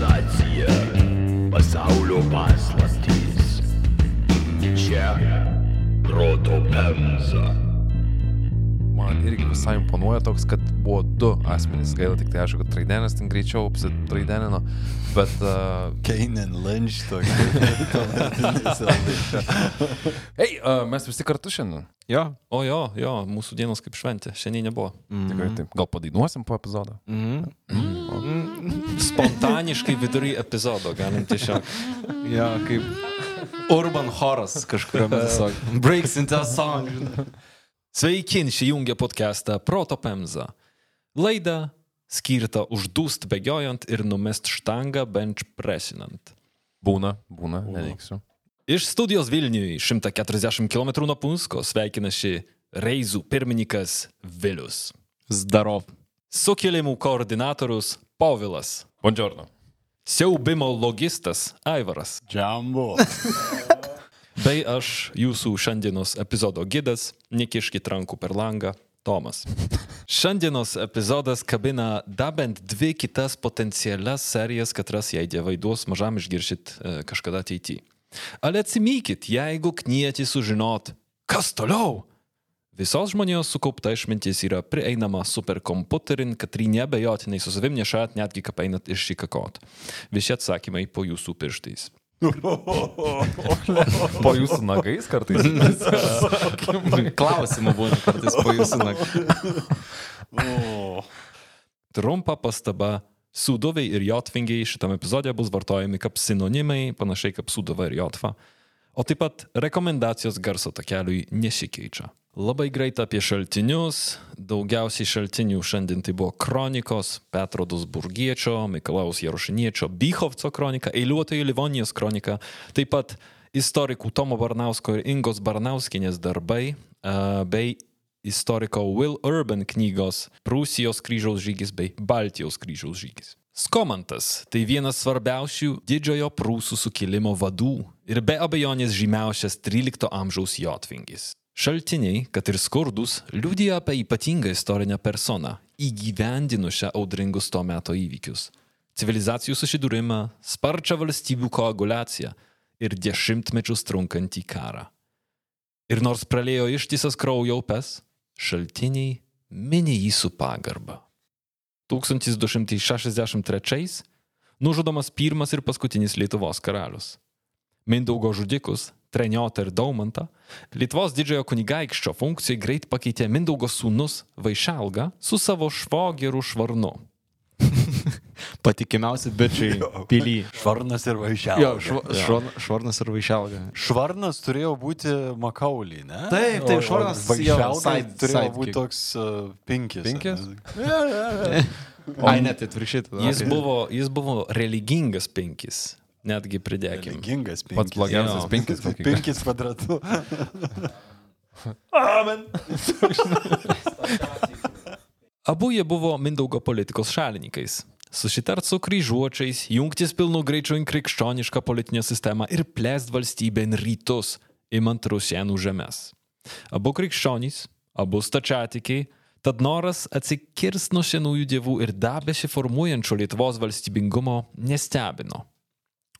Civilizacija, pasaulio paslaptys. Čia proto pemza. Man irgi visai imponuoja toks, kad buvo du asmenys. Gaila tik tai aišku, kad Traidenis ten greičiau apsitraidenino, bet... Uh, Kane and Lynch tokia. Hei, uh, mes visi kartu šiandien. Jo. O jo, jo, mūsų dienos kaip šventė, šiandien nebuvo. Tikrai taip. Gal padainuosim po epizodo? Mhm. Spontaniškai vidury epizodo galim tiesiog. Jo, kaip Urban Horas kažkuriam tiesiog. Breaks into a song. Sveiki, šį jungia podcastą Proto Pemza. Laida skirta uždūst bėgiojant ir numest štangą bench pressinant. Būna, būna, neneiksiu. Iš studijos Vilniui 140 km nuo Punsko sveikina šį reizų pirmininkas Vilius. Zdarov. Sukilimų koordinatorius Povilas. Buongiorno. Siaubimo logistas Aivaras. Džambo. Bei aš, jūsų šiandienos epizodo gidas, nekiškit rankų per langą, Tomas. Šiandienos epizodas kabina dar bent dvi kitas potencialias serijas, katras jei dievai duos mažam išgiršit e, kažkada ateityje. Ale atsimykit, jeigu knieti sužinot, kas toliau. Visos žmonijos sukaupta išmintis yra prieinama superkompiuterin, kad ji nebejotinai su savim nešat netgi kaip einat iššikakot. Visi atsakymai po jūsų pirštais. Po jūsų nagais kartais. Klausimų būna kartais po jūsų naktų. Trumpa pastaba. Sūduviai ir jotvingiai šitame epizode bus vartojami kaip sinonimai, panašiai kaip sūduva ir jotva. O taip pat rekomendacijos garso takeliui nesikeičia. Labai greit apie šaltinius. Daugiausiai šaltinių šiandien tai buvo kronikos, Petro Dusburgiečio, Mikalaus Jarušiniečio, Bychovco kronika, eiliuotojų Livonijos kronika, taip pat istorikų Tomo Barnausko ir Ingos Barnauskinės darbai, a, bei istoriko Will Urban knygos Prūsijos kryžiaus žygis bei Baltijos kryžiaus žygis. Skomantas tai vienas svarbiausių didžiojo prūsų sukilimo vadų ir be abejonės žymiausias 13 amžiaus jotvingis. Šaltiniai, kad ir skurdus, liudija apie ypatingą istorinę personą, įgyvendinusią audringus to meto įvykius. Civilizacijų susidūrimą, sparčią valstybių koagulaciją ir dešimtmečius trunkantį karą. Ir nors pralėjo ištisas kraujo upes, šaltiniai mini jį su pagarba. 1263 nužudomas pirmas ir paskutinis Lietuvos karalius. Mindaugo žudikus, Treniotą ir Daumantą, Lietuvos didžiojo kunigaikščio funkcijai greit pakeitė Mindaugo sūnus Vaišelga su savo švogeru Švarnu. Patikimiausi bičiai pily. Švarnas ir Jo, vaišialas. šva, švarn, švarnas ir vaišelga. Švarnas turėjo būti Makaulį, ne? Taip, taip, Švarnas jo, side- turėjo būti toks uh, pinkis. Pinkis? Ai, net atvirkščiai. tada. Jis buvo, jis buvo religingas penkis, netgi pridėkime. Religingas pinkis. Pats blogiausias Jo. penkis. kokį- Pinkis kvadratu. Abu jie buvo Mindaugo politikos šalininkais. Susitart su kryžiuočiais, jungtis pilnu greičiu į krikščionišką politinę sistemą ir plėst valstybę į rytus, imant rusienų žemės. Abu krikščionys, abu stačiatikiai, tad noras atsikirst nuo senųjų dievų ir dar besiformuojančio Lietuvos valstybingumo nestebino.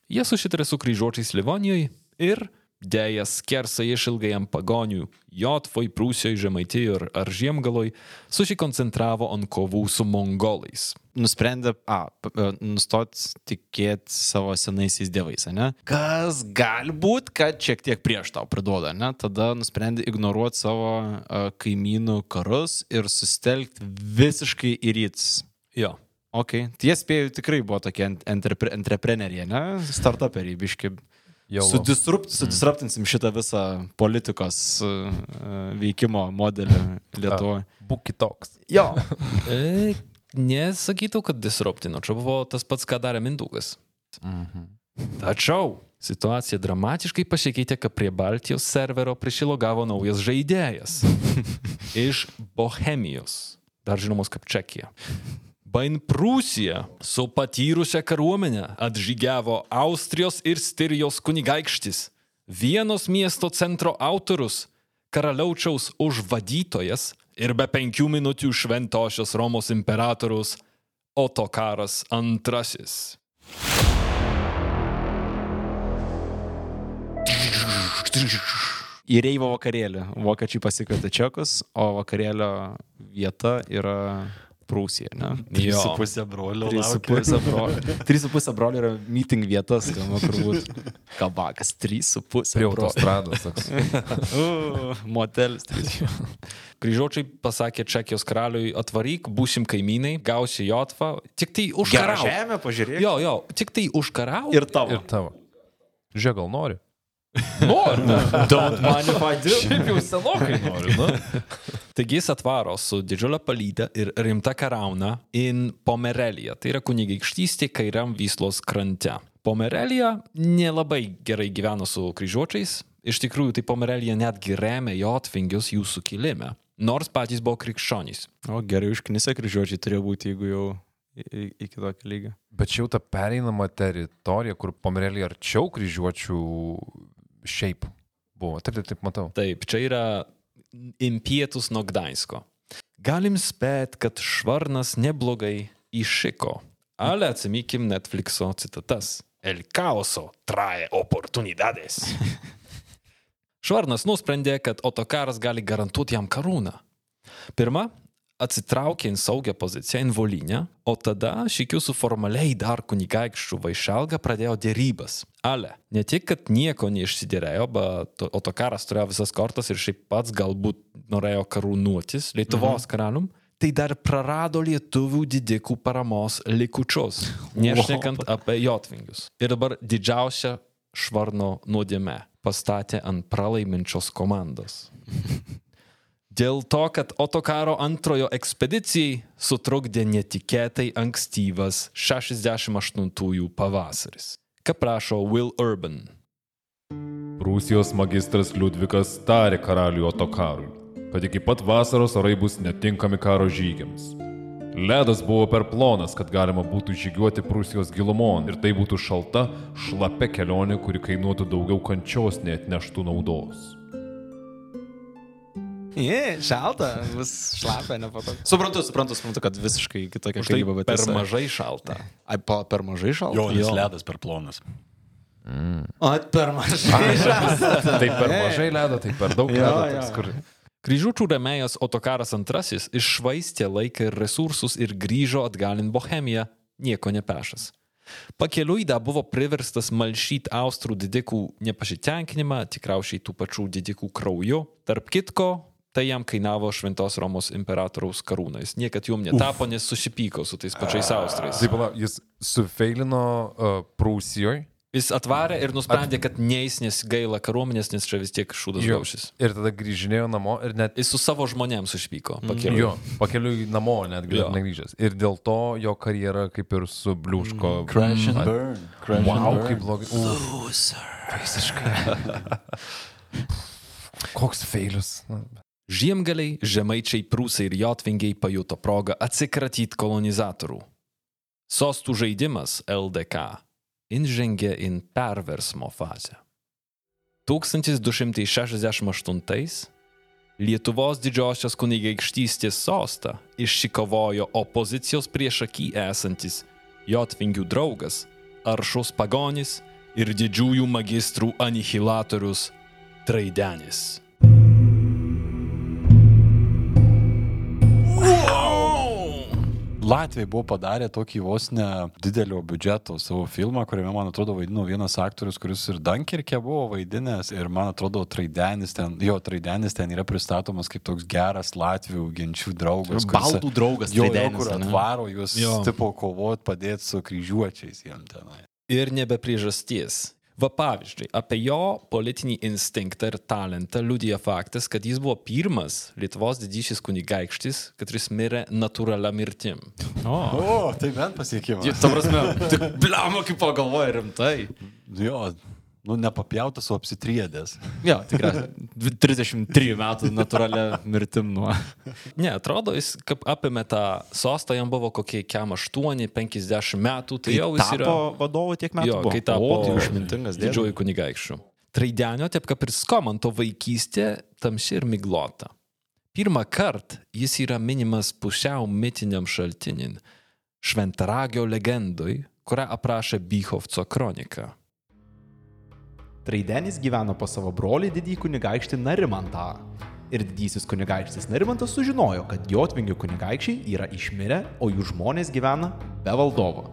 Jie susitarė su kryžiuočiais Livonijoje ir dėja skersai išilgajam pagonių, Jotvoj, Prūsijoje, Žemaitijoje ir ar Žiemgaloj, susikoncentravo ant kovų su mongolais. Nusprendė, a, e, nustot tikėti savo senaisiais dievais, ne? Kas gali būt, kad šiek tiek prieš tau priduoda, ne? Tada nusprendė ignoruoti savo a, kaimynų karus ir sustelkti visiškai į rytus. Jo. Ok, tie spėjau tikrai buvo tokie ent- entrepre, entrepreneriai, ne? Startuperiai, biški. Sudisrupt, sudisruptinsim šitą visą politikos uh, veikimo modelį Lietuvoje. būk kitoks. Jo. E, nesakytų, kad disruptino, čia buvo tas pats, ką darė Mindaugas. Tačiau situacija dramatiškai pasikeitė, kai prie Baltijos servero prišilogavo naujas žaidėjas. Iš Bohemijos, dar žinomos kaip Čekija. Bain Prūsija su patyrusią kariuomenę atžygiavo Austrijos ir Stirijos kunigaikštis, vienos miesto centro autorius, karaliaučiaus užvadytojas ir be penkių minučių šventosios Romos imperatorius Otokaras II. Į Reivo vakarėlį. Vokiečiai pasikvietė čekus, o vakarėlio vieta yra Prūsija, ne? Trys su pusė brolio. Trys su pusė brolio. Trys su pusė brolio yra meeting vietas, skamba turbūt. Kabakas, trys su pusė Prie autostrados. toks. Uh, Motelis. trys. Kryžiuočiai pasakė Čekijos karaliui, atvaryk, būsim kaimynai, gausi jotvą, tik tai Gerą užkarauk. žemę, pažiūrėk. Jo, jo, tik tai užkarauk. Ir tavo. Ir tavo. Žiūrėk, gal nori? Nori. Don't mind if I do. Šiaip jau senokai nori, nu. Taigi jis atvaro su didžiulė palyda ir rimta karauna in Pomerelija. Tai yra kunigaikštystė kairiam Vyslos krante. Pomerelija nelabai gerai gyveno su kryžiuočiais. Iš tikrųjų, tai Pomerelija netgi remia jotvingius jų sukilime. Nors patys buvo krikščionys. O gerai užknisę kryžiuočiai turėjo būti, jeigu jau iki tokio lygio. Bet čia jau ta pereinama teritorija, kur pomerelį arčiau kryžiuočių šiaip buvo. Taip, taip, taip, matau. Taip, čia yra impietus nuo Gdańsko. Galim spėt, kad Švarnas neblogai iššiko. Ale atsimikim Netflixo citatas. El caoso trae oportunidades. Švarnas nusprendė, kad Otokaras gali garantuoti jam karūną. Pirma, atsitraukė į saugią poziciją Involinę, o tada šikiu su formaliai dar kunigaikščių Vaišelga pradėjo dėrybas. Ale, ne tik, kad nieko neišsiderėjo, bet Otokaras turėjo visas kortas ir šiaip pats galbūt norėjo karūnuotis Lietuvos mhm. karalium, tai dar prarado lietuvių didikų paramos likučius, nešnekant apie jotvingius. Ir dabar didžiausia švarno nuodėme pastatė ant pralaiminčios komandos. Dėl to, kad Otokaro antrojo ekspedicijai sutrukdė netikėtai ankstyvas 68-ųjų pavasaris. Ką prašo Will Urban. Prūsijos magistras Liudvikas tarė karaliui Otokarui, kad iki pat vasaros orai bus netinkami karo žygiams. Ledas buvo per plonas, kad galima būtų žygiuoti Prūsijos gilumon ir tai būtų šalta, šlapia kelionė, kuri kainuotų daugiau kančios, nei atneštų naudos. Jie, šalta, vis šlapia, nepatogu. Suprantu, suprantu, suprantu, kad visiškai kitokia Už tai karyba, bet per tiesa- mažai šalta. Ai, pa, per mažai šalta? Jo, nes ledas per plonas. O, per mažai šalta. Tai per mažai ledo, tai per daug Jo, ledo. jo. toks, Kur... Kryžiuočių remėjas Otokaras II iššvaistė laiką ir resursus ir grįžo atgalin Bohemiją, nieko nepešas. Pakeliui dar buvo priverstas malšyti austrų didikų nepasitenkinimą, tikriausiai tų pačių didikų krauju. Tarp kitko, tai jam kainavo Šventos Romos imperatoriaus karūną. Jis niekad jum netapo, nes susipyko su tais pačiais austrais. Tai pala, jis sufeilino uh, Prūsijoje. Jis atvarė ir nusprendė, kad neįs, nes gaila kariuomenės, nes čia vis tiek šūdas Jo. gaušis. Ir tada grįžinėjo namo ir net... Jis su savo žmonėms susipyko. Pakeliui. Jo, pakeliui namo netgi Jo. negrįžęs. Ir dėl to jo karjera kaip ir subliūško. Crash and burn. Crash Wow, and burn. kaip blogai. Uf, visiškai. Koks feilius. Žiemgaliai, žemaičiai, prūsai ir jotvingiai pajuto progą atsikratyti kolonizatorių. Sostų žaidimas LDK įžengė į perversmo fazę. 1268 Lietuvos didžiosios kunigaikštystės sostą išsikovojo opozicijos priešaky esantis jotvingių draugas, aršus pagonis ir didžiųjų magistrų anihilatorius Traidenis. Latvijai buvo padarę tokį vos ne didelio biudžeto savo filmą, kuriame, man atrodo, vaidino vienas aktorius, kuris ir Dunkirke buvo vaidinęs. Ir man atrodo, Traidenis ten, jo Traidenis ten yra pristatomas kaip toks geras Latvijų genčių draugas. kuris- Baldų draugas, Jo, jo, kur atvaro juos, Jo. tipo, kovot, padėti su kryžiuočiais jiem tenai. ir nebe priežasties. Va pavyzdžiui, apie jo politinį instinktą ir talentą liudija faktas, kad jis buvo pirmas Lietuvos didysis kunigaikštis, kuris mirė natūralia mirtim. O, tai bent pasiekimas. Ta prasme, tik bliamo kaip pagalvoja rimtai. Jo, nu nepapjautas, o apsitriedęs. Jo, tikrai. 33 metų natūralia mirtim nuo. Ne, atrodo, jis kaip apėmė tą sostą, jam buvo kokie kem 8-50 metų, tai jau jis yra... vadovu tiek metų. Jo, buvo. kai tapo o, tai išmintingas dėdė. didžiuoju kunigaikščiu. Traidenio, taip kaip ir Skomanto vaikystė, tamsi ir miglota. Pirmą kartą jis yra minimas pusiau mitiniam šaltinin. Šventaragio legendoj kurią aprašė Bychovco kronika. Traidenis gyveno pas savo brolį didį kunigaikštį Narimantą. Ir didysis kunigaikštis Narimantas sužinojo, kad Jotvingių kunigaikščiai yra išmirę, o jų žmonės gyvena be valdovo.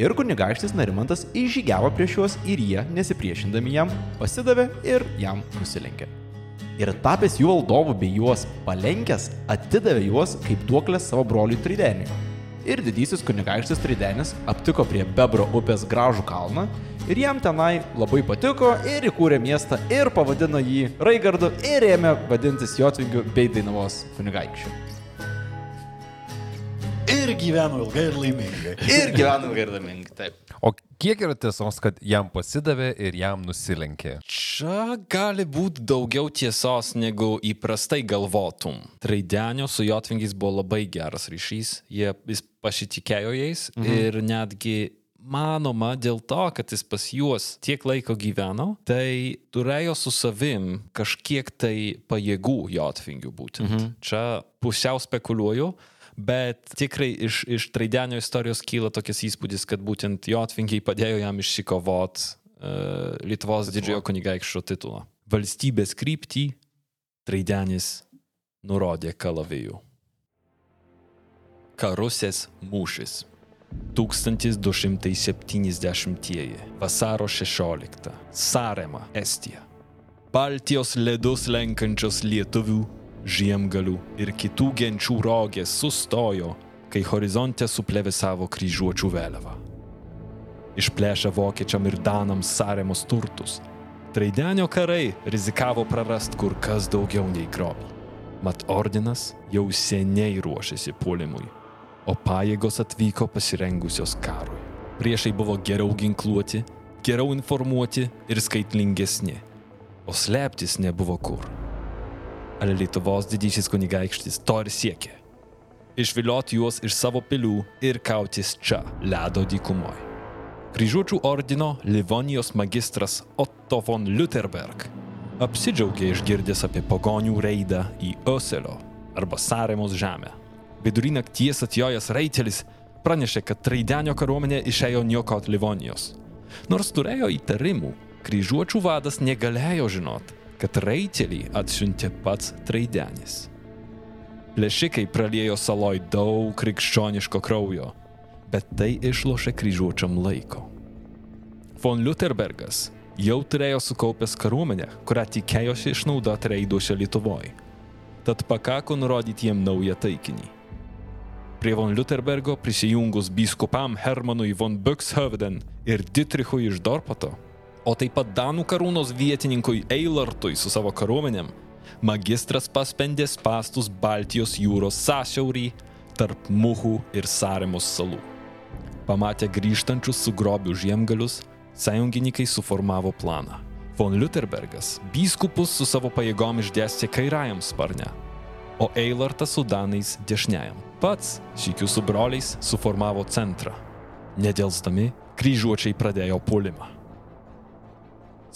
Ir kunigaikštis Narimantas išžygiavo prieš juos ir jie, nesipriešindami jam, pasidavė ir jam nusilenkė. Ir tapęs jų valdovu bei juos palenkęs, atidavė juos kaip duoklės savo broliui Trideniui. Ir didysis kunigaikštis Tridenis aptiko prie Bebro upės gražų kalną ir jam tenai labai patiko ir įkūrė miestą ir pavadino jį Raigardu ir ėmė vadintis Jotvingiu bei Dainavos kunigaikščiu. Ir gyveno ilgai ir laimingai. Ir gyveno ilgai ir laimingai. O kiek yra tiesos, kad jam pasidavė ir jam nusilenkė? Čia gali būti daugiau tiesos, negu įprastai galvotum. Traidenio su Jotvingiais buvo labai geras ryšys, jie jis pasitikėjo jais mhm. ir netgi manoma dėl to, kad jis pas juos tiek laiko gyveno, tai turėjo su savim kažkiek tai pajėgų Jotvingių būtent. Mhm. Čia pusiau spekuliuoju. Bet tikrai iš, iš Traidenio istorijos kyla tokias įspūdis, kad būtent Jotvingiai padėjo jam išsikovot uh, Lietuvos didžiojo kunigaikščio titulą. Valstybės kryptį Traidenis nurodė kalavijų. Karusės mūšis. 1270 vasaro 16 Sarema, Estija. Baltijos ledus lenkančios lietuvių, žiemgalių ir kitų genčių rogės sustojo, kai horizonte suplevėsavo kryžiuočių vėliava. Išplėšę vokiečiam ir danams Saremos turtus, Traidenio karai rizikavo prarast kur kas daugiau nei grobį. Mat ordinas jau seniai ruošėsi puolimui o pajėgos atvyko pasirengusios karui. Priešai buvo geriau ginkluoti, geriau informuoti ir skaitlingesni, o slėptis nebuvo kur. Ar Lietuvos didysis kunigaikštis to ir siekė? Išvilioti juos iš savo pilių ir kautis čia, ledo dykumoje. Kryžiuočių ordino Livonijos magistras Otto von Lutherberg apsidžiaugė išgirdęs apie pagonių reidą į Oselio arba Saremos žemę Vidury nakties atjojęs raitelis pranešė, kad Traidenio kariuomenė išėjo niokot Livonijos. Nors turėjo įtarimų, kryžiuočių vadas negalėjo žinot, kad raitelį atsiuntė pats Traidenis. Plėšikai praliejo saloj daug krikščioniško kraujo, bet tai išlošė kryžiuočiam laiko. Von Lutherbergas jau turėjo sukaupęs kariuomenę, kurią tikėjosi išnaudoti reiduose Lietuvoje. Tad pakako nurodyti jiem naują taikinį Prie von Lutherbergo prisijungus biskupam Hermanui von Buxhovden ir Dietrichui iš Dorpato, o taip pat Danų karūnos vietininkui Eilartui su savo kariuomenėm, magistras paspendė pastus Baltijos jūros sąsiaurį tarp Muhų ir Saremos salų. Pamatę grįžtančius su grobiu žiemgalius, sąjungininkai suformavo planą. Von Lutherbergas biskupus su savo pajėgom išdėstė kairiajam sparne, o Eilartas su Danais dešiniajam. Pats šykių su broliais suformavo centrą. Nedėlstami, kryžiuočiai pradėjo puolimą.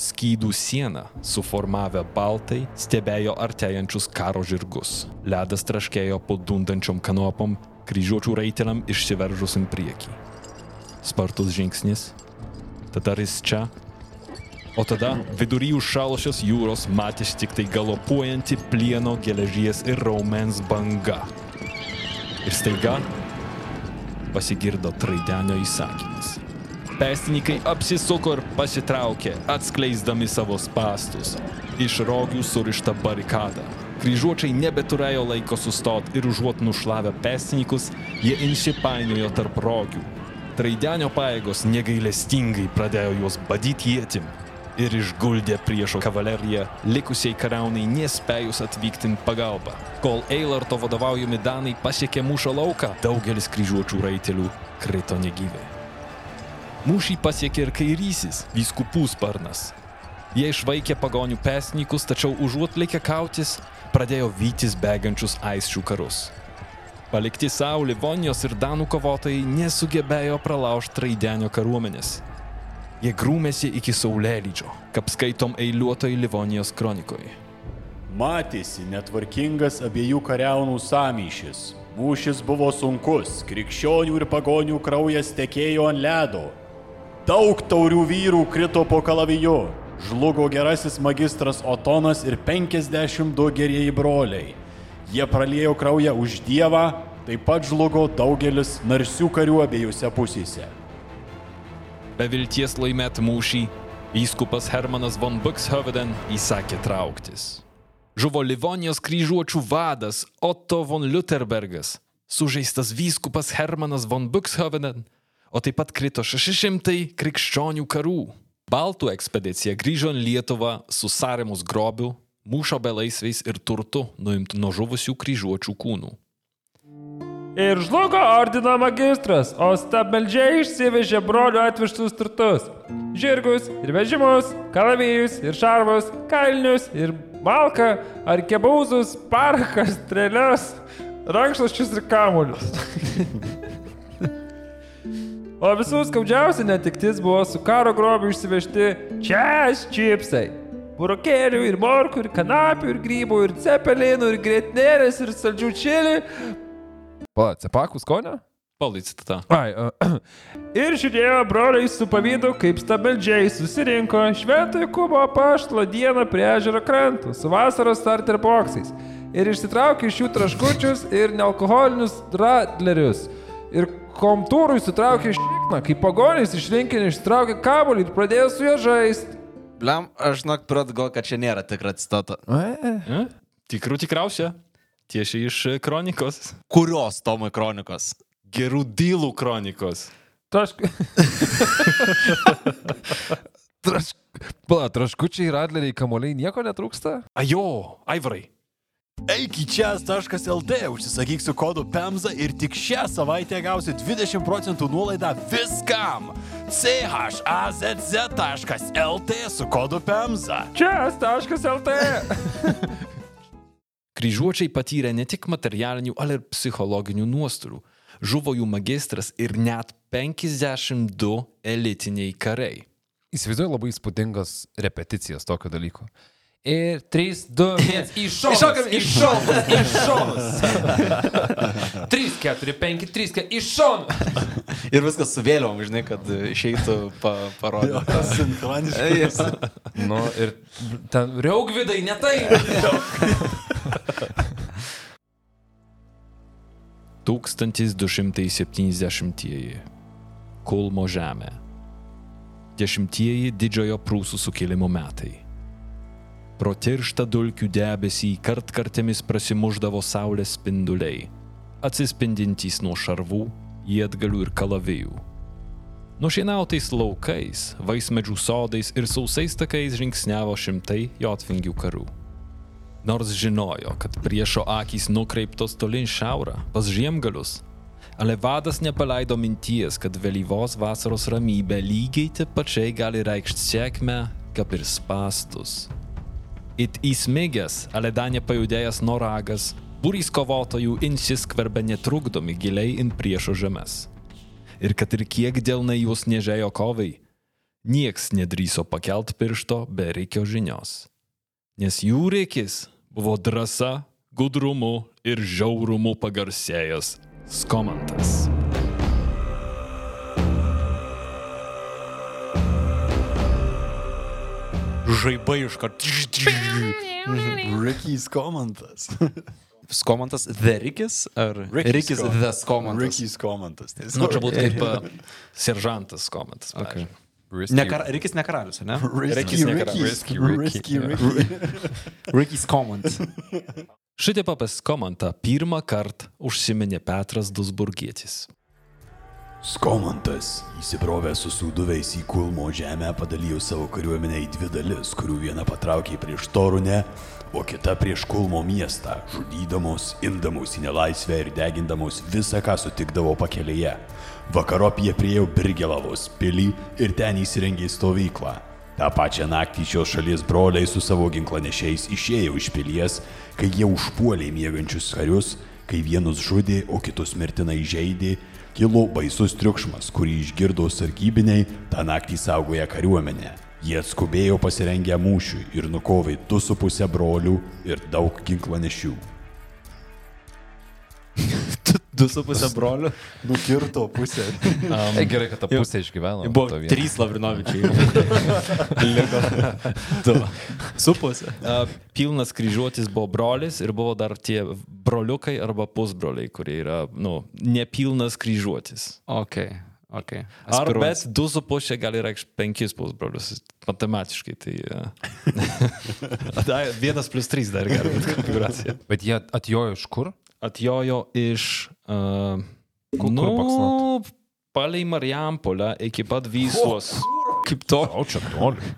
Skydų sieną suformavę baltai stebėjo artėjančius karo žirgus. Ledas traškėjo po dundančiom kanopom, kryžiuočių raiteliam išsiveržusim priekį. Spartus žingsnis, tada jis čia, o tada vidury užšalusios jūros matėsi tik tai galopuojanti plieno, geležies ir raumens banga. Ir staiga pasigirdo traidenio įsakymas. Pėstininkai apsisuko ir pasitraukė, atskleisdami savo spastus. Iš rogių surišta barikada. Kryžiuočiai nebeturėjo laiko sustoti ir užuot nušlavę pėstininkus, jie inšipainiojo tarp rogių. Traidenio pajėgos negailestingai pradėjo juos badyti jėtim, ir išguldė priešo kavaleriją, likusiai kariaunai nespėjus atvykti pagalbą. Kol Eilarto vadovaujami Danai pasiekė mūšio lauką, daugelis kryžiuočių raitelių krito negyvai. Mūšį pasiekė ir kairysis, vyskupų sparnas. Jie išvaikė pagonių pesnikus, tačiau užuot likę kautis, pradėjo vytis bėgančius aisčių karus. Palikti savo Livonijos ir Danų kovotojai nesugebėjo pralaužti Traidenio kariuomenės Jie grūmėsi iki saulėlydžio, kaip skaitom eiliuotoj Livonijos kronikoje. Matėsi netvarkingas abiejų kariaunų samyšis. Mūšis buvo sunkus, krikščionių ir pagonių kraujas tekėjo ant ledo. Daug taurių vyrų krito po kalaviju. Žlugo gerasis magistras Otonas ir 52 gerieji broliai. Jie praliejo kraują už Dievą, taip pat žlugo daugelis narsių karių abiejose pusėse. Be vilties laimėti mūšį, vyskupas Hermanas von Buxhoveden įsakė trauktis. Žuvo Livonijos kryžiuočių vadas Otto von Lutherbergas, sužeistas vyskupas Hermanas von Buxhoveden, o taip pat krito 600 krikščionių karų. Baltų ekspedicija grįžo į Lietuvą su Saremus grobiu, mūšio belaisviais ir turtu nuimtų nuo žuvusių kryžiuočių kūnų. Ir žlugo ordino magistras, o stabmeldžiai išsivežė brolių atvežtus turtus. Žirgus ir vežimus, kalavijus ir šarvus, kailinius ir malką, ar kebauzus, parakas, strėlės, rankšluosčius ir kamuolius. o visų skaudžiausia netiktis buvo su karo grobiu išsivežti čias čipsai. Burokėlių ir morkų ir kanapių ir grybų ir cepelinų ir gretnerės ir saldžių čili Pa, cepakų skonio? Palaicite tą. Ai, uh, ir žiūrėjo broliai su pavydu, kaip stabeldžiai susirinko Šventojo Kubo paštlo dieną prie ežero krantų su vasaros starter boksais. Ir išsitraukė iš jų traškučius ir nealkoholinius radlerius. Ir komtūrui sutraukė šikną, kai pagonys iš rinkinio išsitraukė kabolį ir pradėjo su juo žaisti. Bliam, aš žinok, prat gal, kad čia nėra tikra citata. E? Tikrų tikriausia. Tiesiai iš e, kronikos. Kurios Tomai kronikos? Gerų dylų kronikos. Tašk... Traš... Pala, traškučiai, radleriai, kamoliai, nieko netrūksta? Ajo, Aivarai. Eik į čias.lt, užsisakyk su kodu PEMZA ir tik šią savaitę gausi 20 procentų nuolaidą viskam. chazz.lt su kodu PEMZA. Čias.lt. Kryžiuočiai patyrė ne tik materialinių, ale ir psichologinių nuostolių. Žuvo jų magistras ir net 52 elitiniai kariai. Įsivaizduoju labai įspūdingas repeticijas tokio dalyko. Ir 3, 2, 1, iš šono. Iššokam, iš šono. Iš šono. 3, 4, 5, 3, 4, iš šono. Ir viskas su vėliavom, žinai, kad išeitų pa, parodyti. Sinchroniškai. Yes. Nu, ir ten reugvidai, ne tai. 1270-ieji. Kulmo žemė. Dešimtieji didžiojo prūsų sukilimo metai. Pro tirštą dulkių debesį kartkartėmis prasimuždavo saulės spinduliai, atsispindintys nuo šarvų, jėtgalių ir kalavijų. Nušienautais laukais, vaismedžių sodais ir sausais takais žingsniavo šimtai jotvingių karų. Nors žinojo, kad priešo akys nukreiptos tolin šiaurą, pas žiemgalius, ale vadas nepaleido minties, kad vėlyvos vasaros ramybė lygiai taip pačiai gali reikšti sėkmę, kaip ir spastus. It įsmigęs, ale dar nepajudėjęs noragas, būrys kovotojų insiskverbė netrukdomi giliai in priešo žemės. Ir kad ir kiek dėlnai juos nežėjo kovai, nieks nedryso pakelt piršto be reikio žinios nes jų reikis buvo drąsa, gudrumu ir žiaurumu pagarsėjęs Skomantas. Žaibai iš karto. Rikys komantas. Skomantas The Rikis ar Rikis Rikis The Skomantas? Rikys komantas. Nu, čia būtų kaip uh, seržantas komentas. Okay. pavyzdžiui. Ne kar, Rikis ne karalius, ne? Risky, ne kara- Risky, Risky, Risky, Ricky. Risky. Rikis Komant. Šitaip apie Skomantą pirmą kartą užsiminė Petras Dusburgietis. Skomantas, įsibrovęs su sūduviais į Kulmo žemę, padalijo savo kariuomenę į dvi dalis, kurių viena patraukė prieš Torunę, o kita prieš Kulmo miestą, žudydamos, imdamos į nelaisvę ir degindamos visą, ką sutikdavo pakelėje. Vakarop jie priejo Birgelavos pilį ir ten įsirengė stovyklą. Ta pačią naktį šios šalies broliai su savo ginklanešiais išėjo iš pilies, kai jie užpuolė miegančius karius, kai vienus žudė, o kitus mirtinai žaidė, kilo baisus triukšmas, kurį išgirdo sargybiniai, tą naktį saugoja kariuomenę. Jie atskubėjo pasirengę mūšiui ir nukovė du su pusę brolių ir daug ginklanešių. Du su pusė brolių. Nukirto pusę. Ei, gerai, kad ta pusė išgyveno. Buvo trys Lavrinovičiai. Liko du. Su pusė. A, Pilnas kryžiuotis buvo brolis ir buvo dar tie broliukai arba pusbroliai, kurie yra, nu, nepilnas kryžiuotis. Ok, ok. Ar bet du su pusė gali reikšti penkis pusbrolius, matematiškai. Tai uh, da, vienas plus trys dar gali būti konfiguracija. Bet jie atjojo iš kur? Atjojo iš... Uh, Kur- kur nu, baksnot? palei Marijampolę iki pat Vyslos. Kaip to? O čia toli.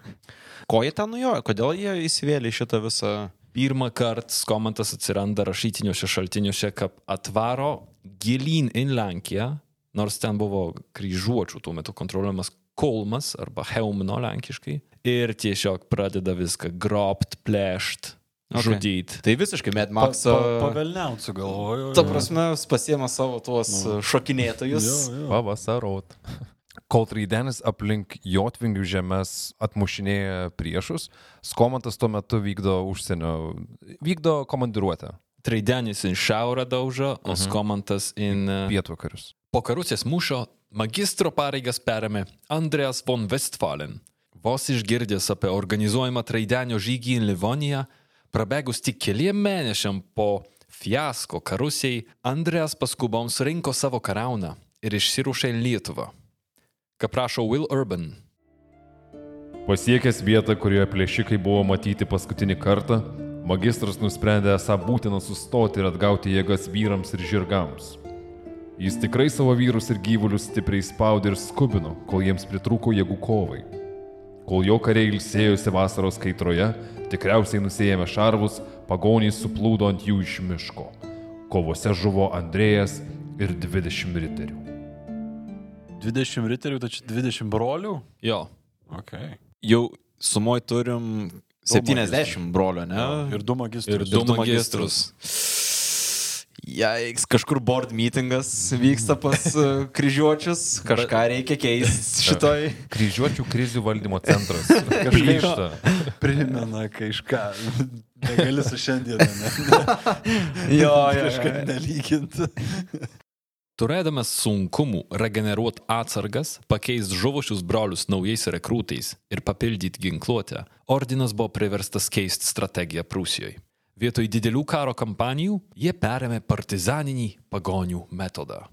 Ko jie ten nujojo? Kodėl jie įsivėlė šitą visą... Pirmą kartą skomantas atsiranda rašytiniuose šaltiniuose, kad atvaro gilyn į Lenkiją, nors ten buvo kryžiuočių tuo metu kontroliuojamas Kolmas arba Heumno lenkiškai, ir tiesiog pradeda viską grobt, plėšt. Okay. žudyti. Tai visiškai Mad Pa, Max. pa, pavelniaut sugalvoju. Ta prasme, pasiema savo tuos nu. šokinėtojus. Pavasarot. Kol Traidenis aplink Jotvingių žemės atmušinėja priešus, Skomantas tuo metu vykdo užsienio, vykdo komandiruotę Traidenis į šiaurę daužo, o skomantas į pietvakarius. Po karusės mūšio magistro pareigas perėmė Andreas von Westfalen. Vos išgirdęs apie organizuojamą Traidenio žygį į Livoniją, prabėgus tik keliem mėnešiam po fiasko karusiai, Andreas paskuboms rinko savo karauną ir išsirušė į Lietuvą. Kaip prašo Will Urban. Pasiekęs vietą, kurioje plėšikai buvo matyti paskutinį kartą, magistras nusprendė esą būtina sustoti ir atgauti jėgas vyrams ir žirgams. Jis tikrai savo vyrus ir gyvulius stipriai spaudė ir skubino, kol jiems pritrūko jėgų kovai. Kol jo kariai ilsėjosi vasaros kaitroje, tikriausiai nusėjėmė šarvus, pagonys suplūdo ant jų iš miško. Kovose žuvo Andrėjas ir 20 riterių. 20 riterių, tačiau 20 brolių? Jo, Okay. Jau sumoj turim 70 brolio, ne? Ir du magistrus. Ir du magistrus. Jeiks, kažkur board meetingas vyksta pas e, kryžiuočius, kažką reikia keisti šitoj. Kryžiuočių krizių valdymo centras. Plyšta. Primena kažką. Negali su šiandieną. Ne? Jo, jo, jo. nelyginti. Turėdamas sunkumų regeneruoti atsargas, pakeisti žuvusius brolius naujais rekrūtais ir papildyti ginkluotę, ordinas buvo priverstas keisti strategiją Prūsijoje. Vietoj didelių karo kampanijų jie perėmė partizaninį pagonių metodą.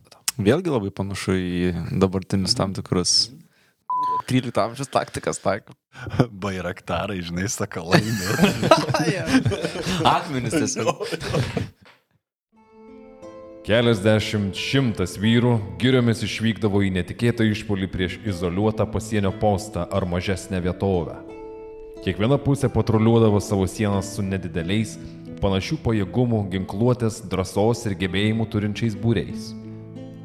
Vėlgi labai panašu į dabartinius tam tikrus 13 amžiaus taktikas taiko. Bairaktarai, žinai, sakalai. Akmenis tiesiog. Keliasdešimt šimtas vyrų giriomis išvykdavo į netikėtą išpolį prieš izoliuotą pasienio postą ar mažesnę vietovę. Kiekviena pusė patruliuodavo savo sienas su nedideliais, panašių pajėgumų, ginkluotės, drąsos ir gebėjimų turinčiais būreis.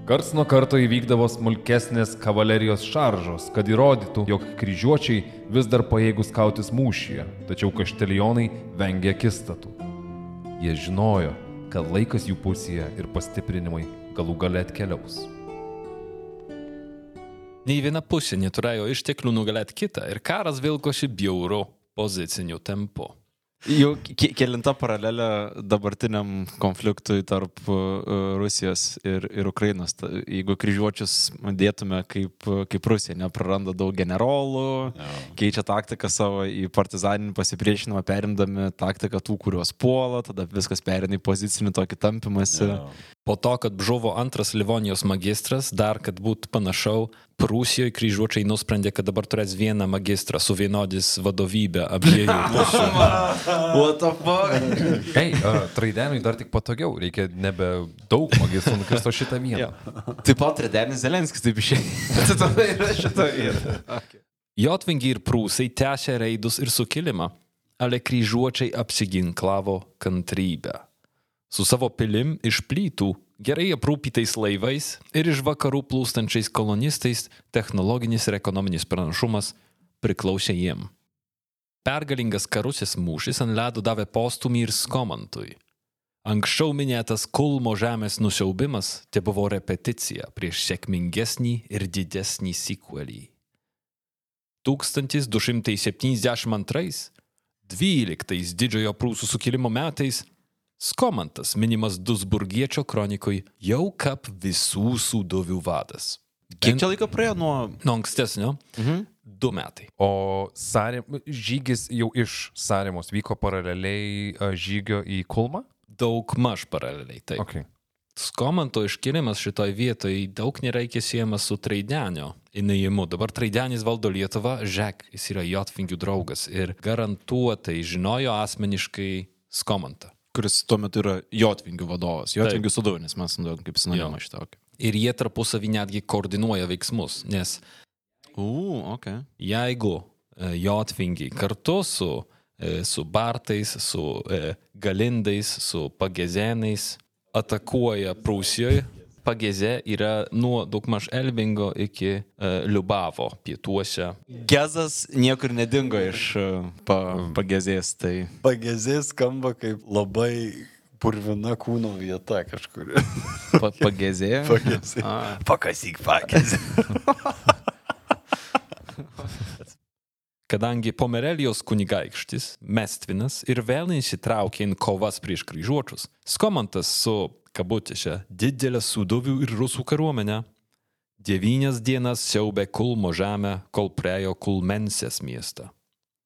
Karts nuo karto įvykdavo smulkesnės kavalerijos šaržos, kad įrodytų, jog kryžiuočiai vis dar pajėgus kautis mūšyje, tačiau kaštelionai vengia akistatų. Jie žinojo, kad laikas jų pusėje ir pastiprinimai galų gale atkeliaus. Nei viena pusė neturėjo išteklių nugalėti kitą ir karas vilkoši bjauru poziciniu tempu. Jau ke- kelinta paralelė dabartiniam konfliktui tarp uh, Rusijos ir, ir Ukrainos. Ta- Jeigu kryžiuočius dėtume kaip, kaip Rusija, nepraranda daug generolų, keičia taktiką savo į partizaninį pasipriešinimą, perimdami taktiką tų, kuriuos puola, tada viskas perina į pozicinį tokį tampimąsi. Po to, kad žuvo antras Livonijos magistras, dar kad būtų panašau, Prūsijoje kryžiuočiai nusprendė, kad dabar turės vieną magistrą, suvienodys vadovybę abiejų pusių. What the fuck? Ei, uh, Traidenui dar tik patogiau, reikia nebe daug magistrų nukirsto šitą vieną. Taip pat Redenis Zelenskis taip išėjo. Tai tada yra šitą vietą. Okay. Jotvingiai ir prūsai tęsė reidus ir sukilimą, ale kryžiuočiai apsiginklavo kantrybę. Su savo pilim iš plytų, gerai aprūpytais laivais ir iš vakarų plūstančiais kolonistais technologinis ir ekonominis pranašumas priklausė jiem. Pergalingas karusis mūšis ant ledo davė postumį ir skomantui. Anksčiau minėtas Kulmo žemės nusiaubimas te buvo repeticija prieš sėkmingesnį ir didesnį sequelį. 1272 12 didžiojo prūsų sukilimo metais Skomantas minimas Dusburgiečio kronikui jau kaip visų sūduvių vadas. Kiek čia laiko praėjo nuo... Nuo ankstesnio? Mhm. Du metai. O sarė, žygis jau iš Sarėmos vyko paraleliai a, žygio į Kulmą? Daug maž paraleliai. Taip. Okay. Skomanto iškilimas šitoj vietoj daug nereikia siejamas su Traidenio įnėjimu. Dabar Traidenis valdo Lietuvą, Žek, jis yra Jotvingių draugas ir garantuotai žinojo asmeniškai Skomantą. Kuris tuo metu yra Jotvingių vadovas. Jotvingių suduvų, nes mes naudojam kaip sinonimą šitą. Okay. Ir jie tarpusavį netgi koordinuoja veiksmus, nes U, ok. jeigu e, Jotvingiai kartu su, e, su Bartais, su e, Galindais, su Pagezenais atakuoja Prūsijoje, Pageze yra nuo daugmaž Elbingo iki e, Liubavo pietuose. Gezas niekur nedingo iš e, pa, pagezės, tai... Pagezės skamba kaip labai purvina kūno vieta kažkur. Pa. Pagezė. A, Pakasyk pagezė. Kadangi Pomerelijos kunigaikštis Mestvinas ir vėl įsitraukė į kovas prieš kryžiuočius, Skomantas su, kabutėse, didelė sudovių ir rusų kariuomenė devynias dienas siaubė Kulmo žemę, kol priejo Kulmensės miestą.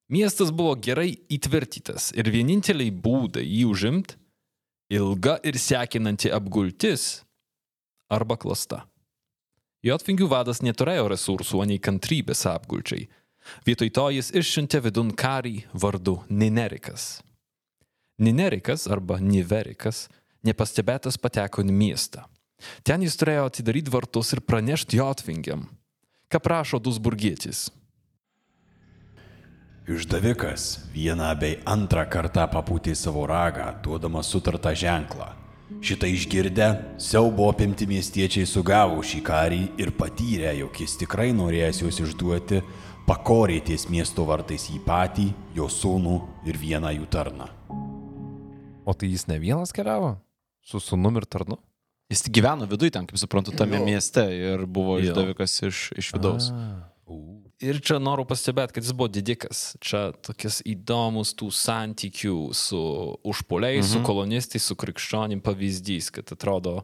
Miestas buvo gerai įtvirtytas ir vieninteliai būdai jį užimti - ilga ir sekinanti apgultis arba klasta. Jotvingių vadas neturėjo resursų, nei kantrybės apgulčiai. Vietoj to jis išsiuntė vidun karį vardu Ninerikas. Ninerikas arba Niverikas nepastebėtas pateko į miestą. Ten jis turėjo atidaryti vartus ir pranešti Jotvingiam, ką prašo Dusburgietis. Išdavikas vieną bei antrą kartą papūtė savo ragą, duodamas sutartą ženklą. Šitą išgirdę, siaubo apimti miestiečiai sugavo šį karį ir patyrė, jog jis tikrai norėjęs juos išduoti, pakorė ties miesto vartais jį patį, jo sūnų ir vieną jų tarną. O tai jis ne vienas keliavo? Su sunum ir tarnu? Jis gyveno viduje ten, kaip suprantu, tame mieste ir buvo Jo. išdavikas iš, iš vidaus. Ir čia noriu pastebėti, kad jis buvo didikas. Čia tokias įdomus tų santykių su užpoliais, mhm. su kolonistais, su krikščionim pavyzdys, kad atrodo,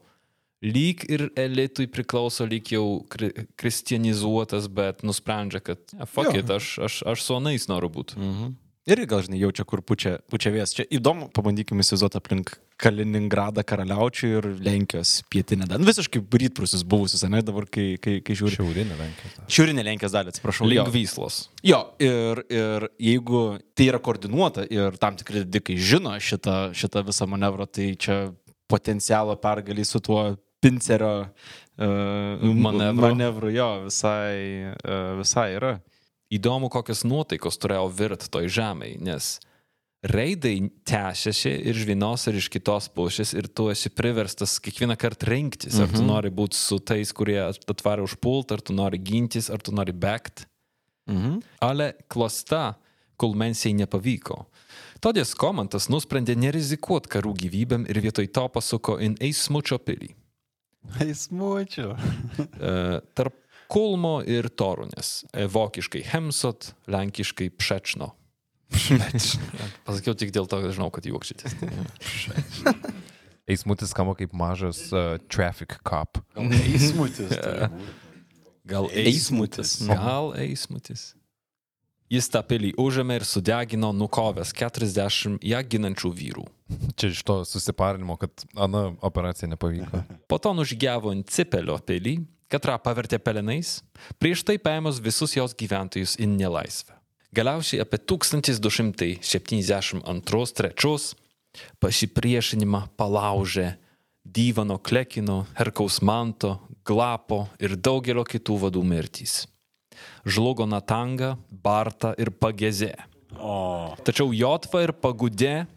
lyg ir elitui priklauso, lyg jau kri kristianizuotas, bet nusprendžia, kad ja, fuck Jo. it, aš, aš, aš su anais noriu būti. Mhm. Ir gal žinai, jaučia, kur pučia, pučia vėjas. Čia įdomu, pabandykime įsivaizduoti aplink Kaliningradą, Karaliaučių ir Lenkijos pietinę dalį. Nu, Visiškai rytprusis buvusius, ne dabar, kai, kai, kai žiūri. Šiaurinė Lenkija. Šiaurinė Lenkijos dalį, atsiprašau. Link Vyslos. Jo, ir, ir jeigu tai yra koordinuota ir tam tikri didikai žino šitą, šitą visą manevrą, tai čia potencialo pergalį su tuo pincerio uh, Manevru. manevru, jo, visai, uh, visai yra. Įdomu, kokios nuotaikos turėjo virt toj žemėje, nes reidai tęsiasi ir iš vienos ir iš kitos pusės ir tu esi priverstas kiekvieną kartą rinktis, ar tu nori būti su tais, kurie atvarė užpult, ar tu nori gintis, ar tu nori bėgti. Mhm. Ale klasta kulmensiai nepavyko. Todėl Komantas nusprendė nerizikuoti karų gyvybėm ir vietoj to pasuko į Eismučio pilį. Eismučio. E, tarp Kulmo ir Torunės. E, Vokiškai Hemsot, lenkiškai Pšečno. Pasakiau tik dėl to, kad žinau, kad juokšitės. Eismutis skamba kaip mažas uh, traffic cop. Eismutis. būt. Gal Eismutis. Gal eismutis. Jis tą pilį užėmė ir sudegino nukovęs 40 ją ginančių vyrų. Čia iš to susiparinimo, kad ana operacija nepavyko. Po to nužygiavo ant Cipelio pilį, katrą pavertė pelenais, prieš tai paėmus visus jos gyventojus į nelaisvę. Galiausiai apie 1272-3 pasipriešinimą palaužė Dyvano Klekino, Herkaus Manto, Glapo ir daugelio kitų vadų mirtys. Žlugo Natanga, Barta ir Pagezė. Tačiau Jotva ir Pagudė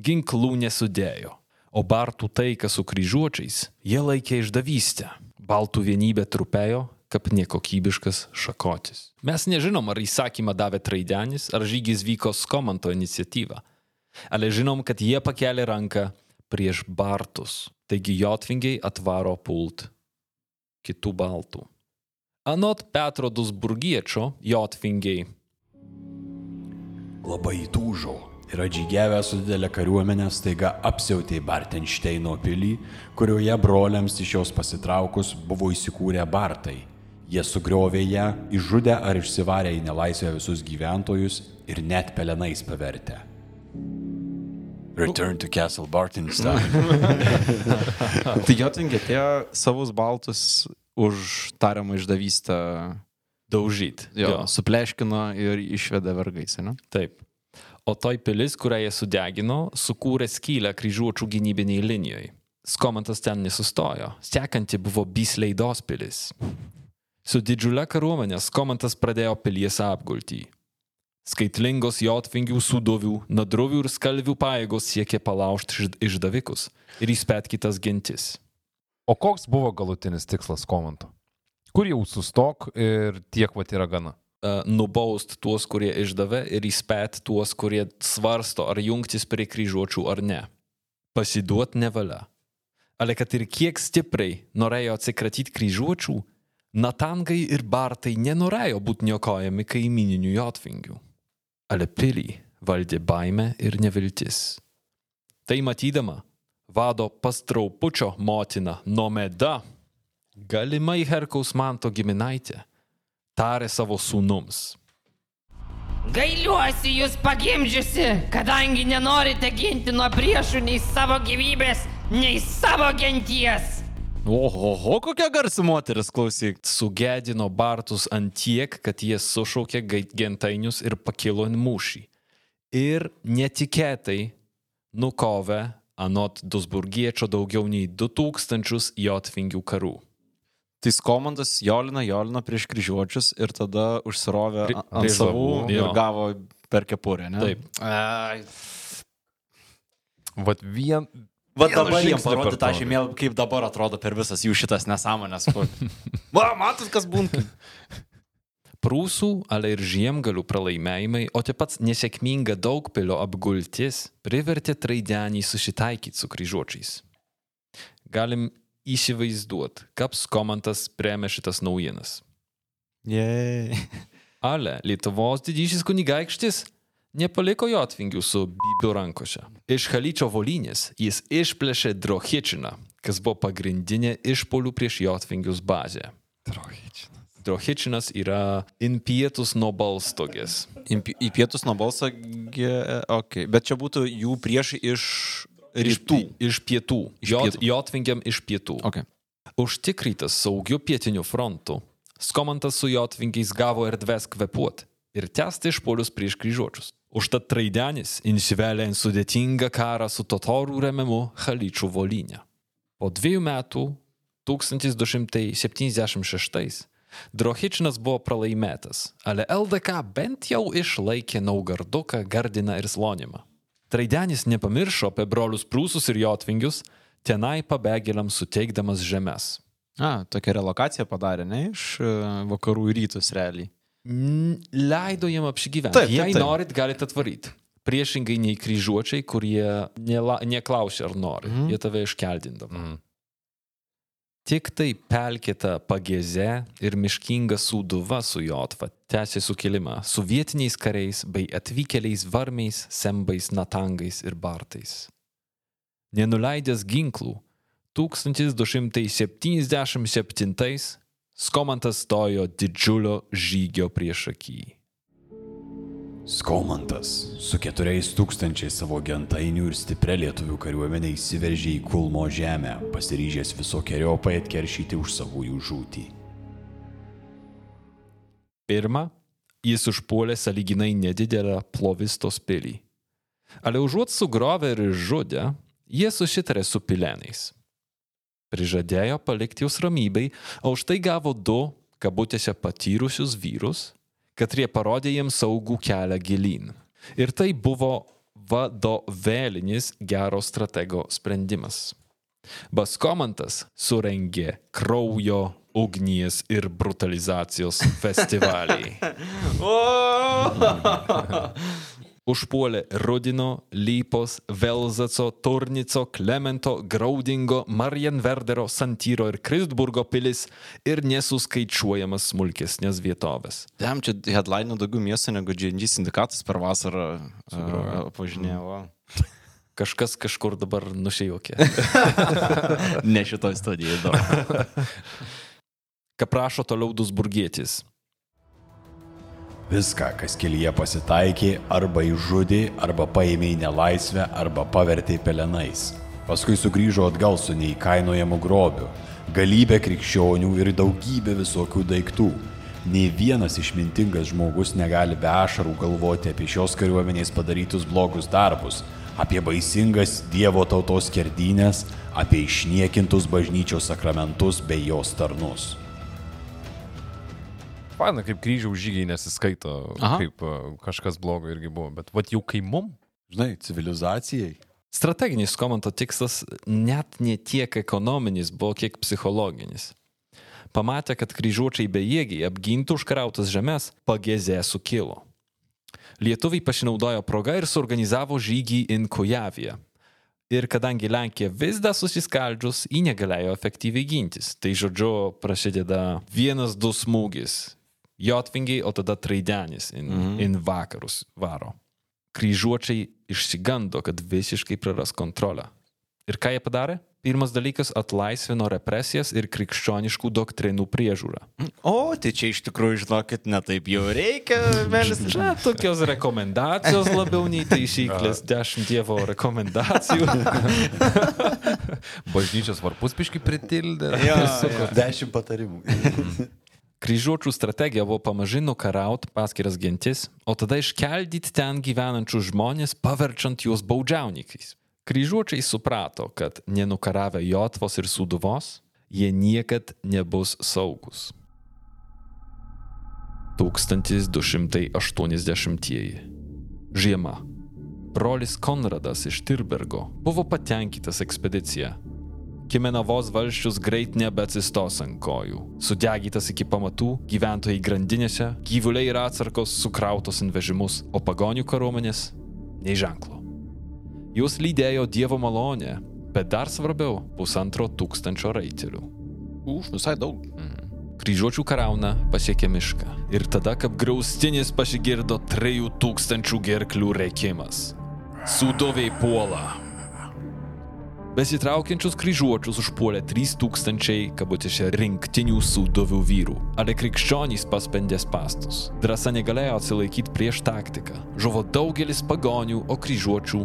ginklų nesudėjo, o Bartų taiką su kryžiuočiais jie laikė išdavystę. Baltų vienybė trupėjo, kaip nekokybiškas šakotis. Mes nežinom, ar įsakymą davė Traidenis, ar žygis vyko Skomanto iniciatyva. Ale žinom, kad jie pakelė ranką prieš Bartus. Taigi Jotvingiai atvaro pult kitų Baltų. Anot Petro Dusburgiečio, Jotvingiai Labai įtūžo ir atžygiavę su didelė kariuomenė staiga apsiautė Bartensteino pilį, kurioje broliams iš jos pasitraukus buvo įsikūrę Bartai. Jie sugriovė ją, išžudė ar išsivarė į nelaisvę visus gyventojus ir net pelenais pavertė. Return to Castle Bartenstein. Tai Jotvingė atėjo savus baltus už tariamą išdavystę Daužyti. jo, supleškino ir išvedė vergais, ne? Taip. O toj pilis, kurią jie sudegino, sukūrė skylę kryžiuočių gynybiniai linijoje. Skomantas ten nesustojo. Sekanti buvo Bisleidos pilis. Su didžiulė kariuomenė Skomantas pradėjo pilies apgultį. Skaitlingos jotvingių sudovių, nadrovių ir skalvių pajėgos siekė palaužti išd- išdavikus ir įspėti kitas gentis. O koks buvo galutinis tikslas komanto? Kur jau sustok ir tiek vat yra gana? Uh, nubaust tuos, kurie išdavė ir įspėti tuos, kurie svarsto, ar jungtis prie kryžiuočių ar ne. Pasiduot nevalia. Ale kad ir kiek stipriai norėjo atsikratyti kryžiuočių, Natangai ir Bartai nenorėjo būti niokojami kaimininių jotvingių. Ale pilį valdė baime ir neviltis. Tai matydama, vado pastraupučio motina Nomeda, galimai Herkaus manto giminaitė, tarė savo sūnums. Gailiuosi jūs pagimdžiusi, kadangi nenorite ginti nuo priešų nei savo gyvybės, nei savo genties. Oho, kokia garsi moteris, klausyk. Sugedino Bartus ant tiek, kad jie sušaukė gentainius ir pakilo į mūšį. Ir netikėtai nukovė anot Dusburgiečio daugiau nei 2000 jotvingių karų. Tai komandas Jolina, Jolina prieš kryžiuočius ir tada užsirovė Pri- ant savų ir jo. gavo per kepurę, ne? Taip. Ai, Vat vien... Va Vienu dabar jiems parodė tą žemėlapį, kaip dabar atrodo per visas jų šitas nesąmonės. Va, matot, kas būna. Prūsų, ale ir žiemgalių pralaimėjimai, o taip pat nesėkminga daugpilio apgultis privertė traidenį susitaikyti su kryžiuočiais. Galim įsivaizduoti, kaip Skomantas priemė šitas naujienas. Jei. Ale Lietuvos didysis kunigaikštis nepaliko jotvingių su Bibiu rankose. Iš Halyčio volynės jis išplėšė Drohičiną, kas buvo pagrindinė išpolių prieš jotvingius bazė. Drohičinas yra in pietus nuo balstogės. Į pi- į pietus nuo balso, okay. bet čia būtų jų priešai iš rytų. Iš pietų. Iš Jot, pietų. jotvingiam iš pietų. Okay. Užtikrytas saugiu pietiniu frontu, Skomantas su jotvingiais gavo erdvės kvepuoti ir tęsti išpolius prieš kryžiuočius. Užtat Traidenis įsivelė į sudėtingą karą su totorų remiamu Halyčių volynė. Po dviejų metų, 1276, Drohičinas buvo pralaimėtas, ale LDK bent jau išlaikė Naugarduką, Gardiną ir Slonimą. Traidenis nepamiršo apie brolius prūsus ir jotvingius, tenai pabėgėliams suteikdamas žemės. A, tokia relokacija padarė, ne, iš e, vakarų į rytus realiai. Leido jiem apsigyventi. Taip, taip, Jei taip. norit, galite atvaryti. Priešingai nei kryžiuočiai, kurie nela- neklausė, ar nori. Mhm. Jie tave iškeldindavo. Tik tai pelkėta pagėze ir miškinga sūduva su Jotva tęsė sukilimą su vietiniais kariais bei atvykėliais varmiais, sembais, natangais ir bartais. Nenuleidęs ginklų, 1277 Skomantas stojo didžiulio žygio prieš akį. Skomantas su keturiais tūkstančiais savo gentainių ir stipria lietuvių kariuomenė įsiveržė į Kulmo žemę, pasiryžęs visokiojopai atkeršyti už savųjų žūtį. Pirma, jis užpuolė saliginai nedidelę plovistos pilį. Ale užuot sugrovę ir išžudę, jie susitarė su pilenais. Prižadėjo palikti jūs ramybei, o už tai gavo du, kabutėse patyrusius vyrus, kad jie parodė jiems saugų kelią gilyn. Ir tai buvo vadovėlinis gero stratego sprendimas. Baskomantas surengė kraujo, ugnies ir brutalizacijos festivalį. užpuolė Rudino, Lypos, Velzaco, Turnico, Klemento, Graudingo, Marienverderio, Santyro ir Kristburgo pilis ir nesuskaičiuojamas smulkesnės vietovės. Jam čia headline daugiau miesto negu GNG sindikatas per vasarą pažinėjo. Kažkas kažkur dabar nušėjokė. Ne šitoj daug. Ką prašo toliau Dusburgietis. Viską, kas kelyje pasitaikė, arba išžudė, arba paėmė į nelaisvę, arba pavertė pelenais. Paskui sugrįžo atgal su neįkainojamu grobiu, galybė krikščionių ir daugybė visokių daiktų. Nei vienas išmintingas žmogus negali be ašarų galvoti apie šios kariuomenės padarytus blogus darbus, apie baisingas Dievo tautos kerdynės, apie išniekintus bažnyčios sakramentus bei jos tarnus. Faina, kaip kryžiaus žygiai nesiskaito, Aha. kaip a, kažkas blogo irgi buvo, bet vat jau kai mum, Žinai, civilizacijai. Strateginis komento tikslas net ne tiek ekonominis buvo, kiek psichologinis. Pamatė, kad kryžiuočiai bejėgiai apgintų užkrautas žemės, pagėzė sukilo. Lietuviai pasinaudojo progą ir suorganizavo žygį į Kujaviją. Ir kadangi Lenkija vis dar susiskaldžius, ji negalėjo efektyviai gintis. Tai žodžiu, prasideda vienas, du smūgis. Jotvingiai, o tada traidenis in, mm -hmm. in vakarus varo. Kryžiuočiai išsigando, kad visiškai praras kontrolę. Ir ką jie padarė? Pirmas dalykas - atlaisvino represijas ir krikščioniškų doktrinų priežiūrą. O, tai čia iš tikrųjų, žinokit, netaip jau reikia, melis. Na, tokios rekomendacijos labiau nei taisyklės, dešimt dievo rekomendacijų. bažnyčios varpus piški pritildė. Dešimt patarimų. Kryžiuočių strategija buvo pamažu nukaraut paskiras gentis, o tada iškeldyti ten gyvenančius žmonės, paverčiant juos baudžiaunikais. Kryžiuočiai suprato, kad nenukaravę Jotvos ir Suduvos, jie niekad nebus saugus. 1280-ieji. Žiema. Brolis Konradas iš Tirbergo buvo patenkintas ekspedicija. Kimenavos valščius greit nebeatsistos ant kojų. Sudegytas iki pamatų, gyventojai grandinėse, gyvuliai ir atsarkos sukrautos ant vežimus, o pagonių kariuomenės - nei ženklo. Jūs lydėjo Dievo malonė, bet dar svarbiau - pusantro tūkstančio raitelių. Už, visai daug. Kryžiuočių karauna pasiekė mišką. Ir tada, kaip graustinis pasigirdo 3000 gerklių reikimas. Sudoviai puola. Besitraukiančius kryžiuočius užpuolė 3000 kabutėse rinktinių sudovių vyrų. Ale krikščionys paspendė pastus. Drąsa negalėjo atsilaikyti prieš taktiką. Žuvo daugelis pagonių, o kryžiuočių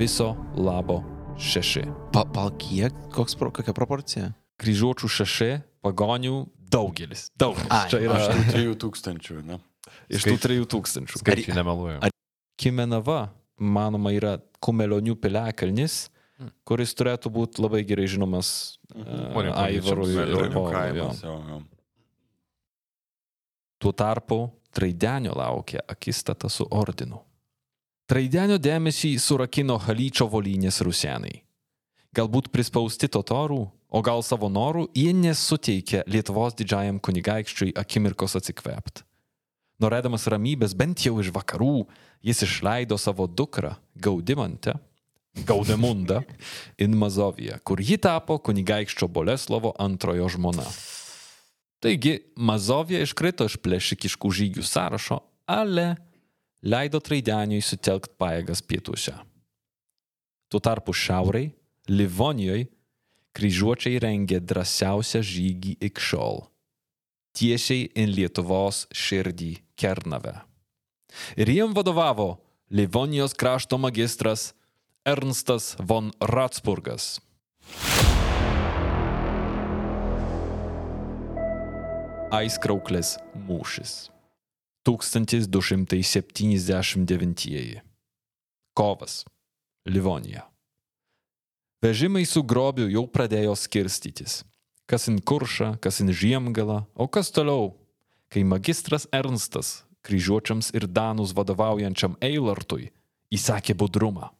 viso labo šeši. Pa, pal kiek? Koks, kokia proporcija? Kryžiuočių šeši, pagonių daugelis. Daugelis. Ai, Čia yra Iš tų trijų tūkstančių, ne? iš tų 3000. Skaičiai nemeluoja. Kimenava, manoma, yra Kumelionių piliakalnis, kuris turėtų būti labai gerai žinomas uh, Aivarui ir Paului. Tuo tarpu Traidenio laukia akistata su ordinu. Traidenio dėmesį surakino Halyčio volynės rusenai. Galbūt prispausti totorų, o gal savo norų, jie nesuteikė Lietuvos didžiajam kunigaikščiui akimirkos atsikvėpti. Norėdamas ramybės bent jau iš vakarų, jis išleido savo dukrą Gaudimantę, Gaudemundą, in Mazoviją, kur ji tapo kunigaikščio Boleslovo antrojo žmona. Taigi, Mazovija iškrito iš plėšikiškų žygių sąrašo, ale leido Traideniui sutelkti pajėgas pietuose. Tuo tarpu šiauriai, Livonijoje, kryžiuočiai rengė drąsiausią žygį iki šiol - tiesiai į Lietuvos širdį Kernavę. Ir jiem vadovavo Livonijos krašto magistras Ernstas von Ratsburgas. Aiskrauklės mūšis. 1279. Kovas. Livonija. Vežimai su grobiu jau pradėjo skirstytis. Kas in kuršą, kas in žiemgalą, o kas toliau, kai magistras Ernstas kryžiuočiams ir Danus vadovaujančiam Eilartui įsakė budrumą.